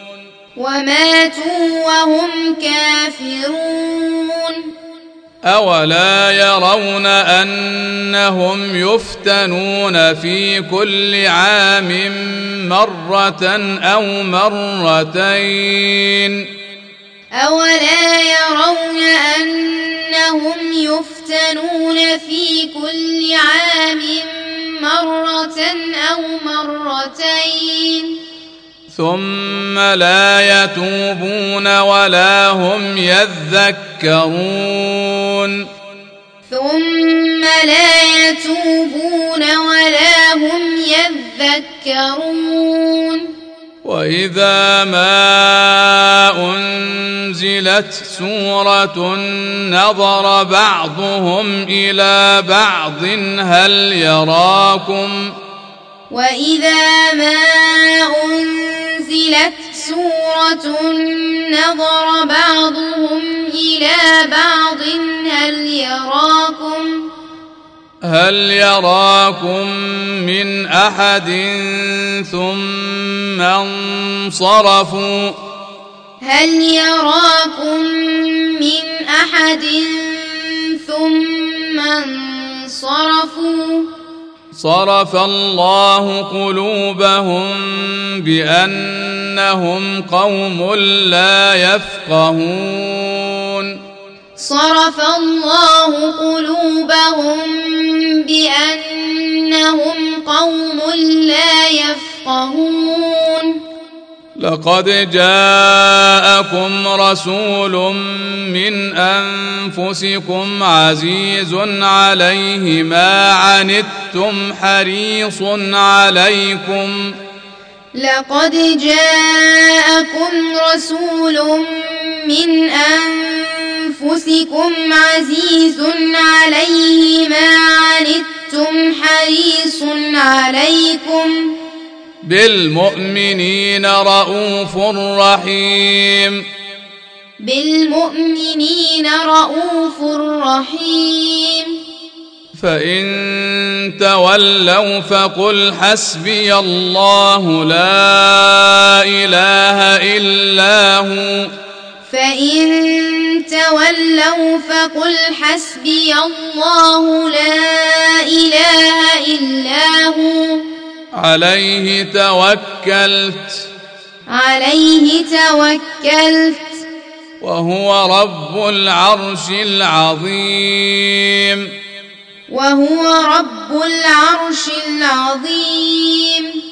وماتوا وهم كافرون. أولا يرون أنهم يفتنون في كل عام مرة أو مرتين. أولا يرون أنهم يفتنون في كل عام مرة أو مرتين. ثم لا يتوبون ولا هم يذكرون. ثم لا يتوبون ولا هم يذكرون. وإذا ما أنزلت سورة نظر بعضهم إلى بعض هل يراكم؟ وإذا ما أنزلت سورة نظر بعضهم إلى بعض هل يراكم هل يراكم من احد ثم انصرفوا هل يراكم من أحد ثم انصرفوا صرف الله قلوبهم بأنهم قوم لا يفقهون. صرف الله قلوبهم بأنهم قوم لا يفقهون. لقد جاءكم رسول من أنفسكم عزيز عليه ما عنتم حريص عليكم. لقد جاءكم رسول من أنفسكم عزيز عليه ما عنتم حريص عليكم. بالمؤمنين رءوف رحيم. بالمؤمنين رؤوف رحيم. فإن تولوا فقل حسبي الله لا إله إلا هو. فإن تولوا فقل حسبي الله لا إله إلا هو. عليه توكلت. عليه توكلت. وهو رب العرش العظيم. وهو رب العرش العظيم.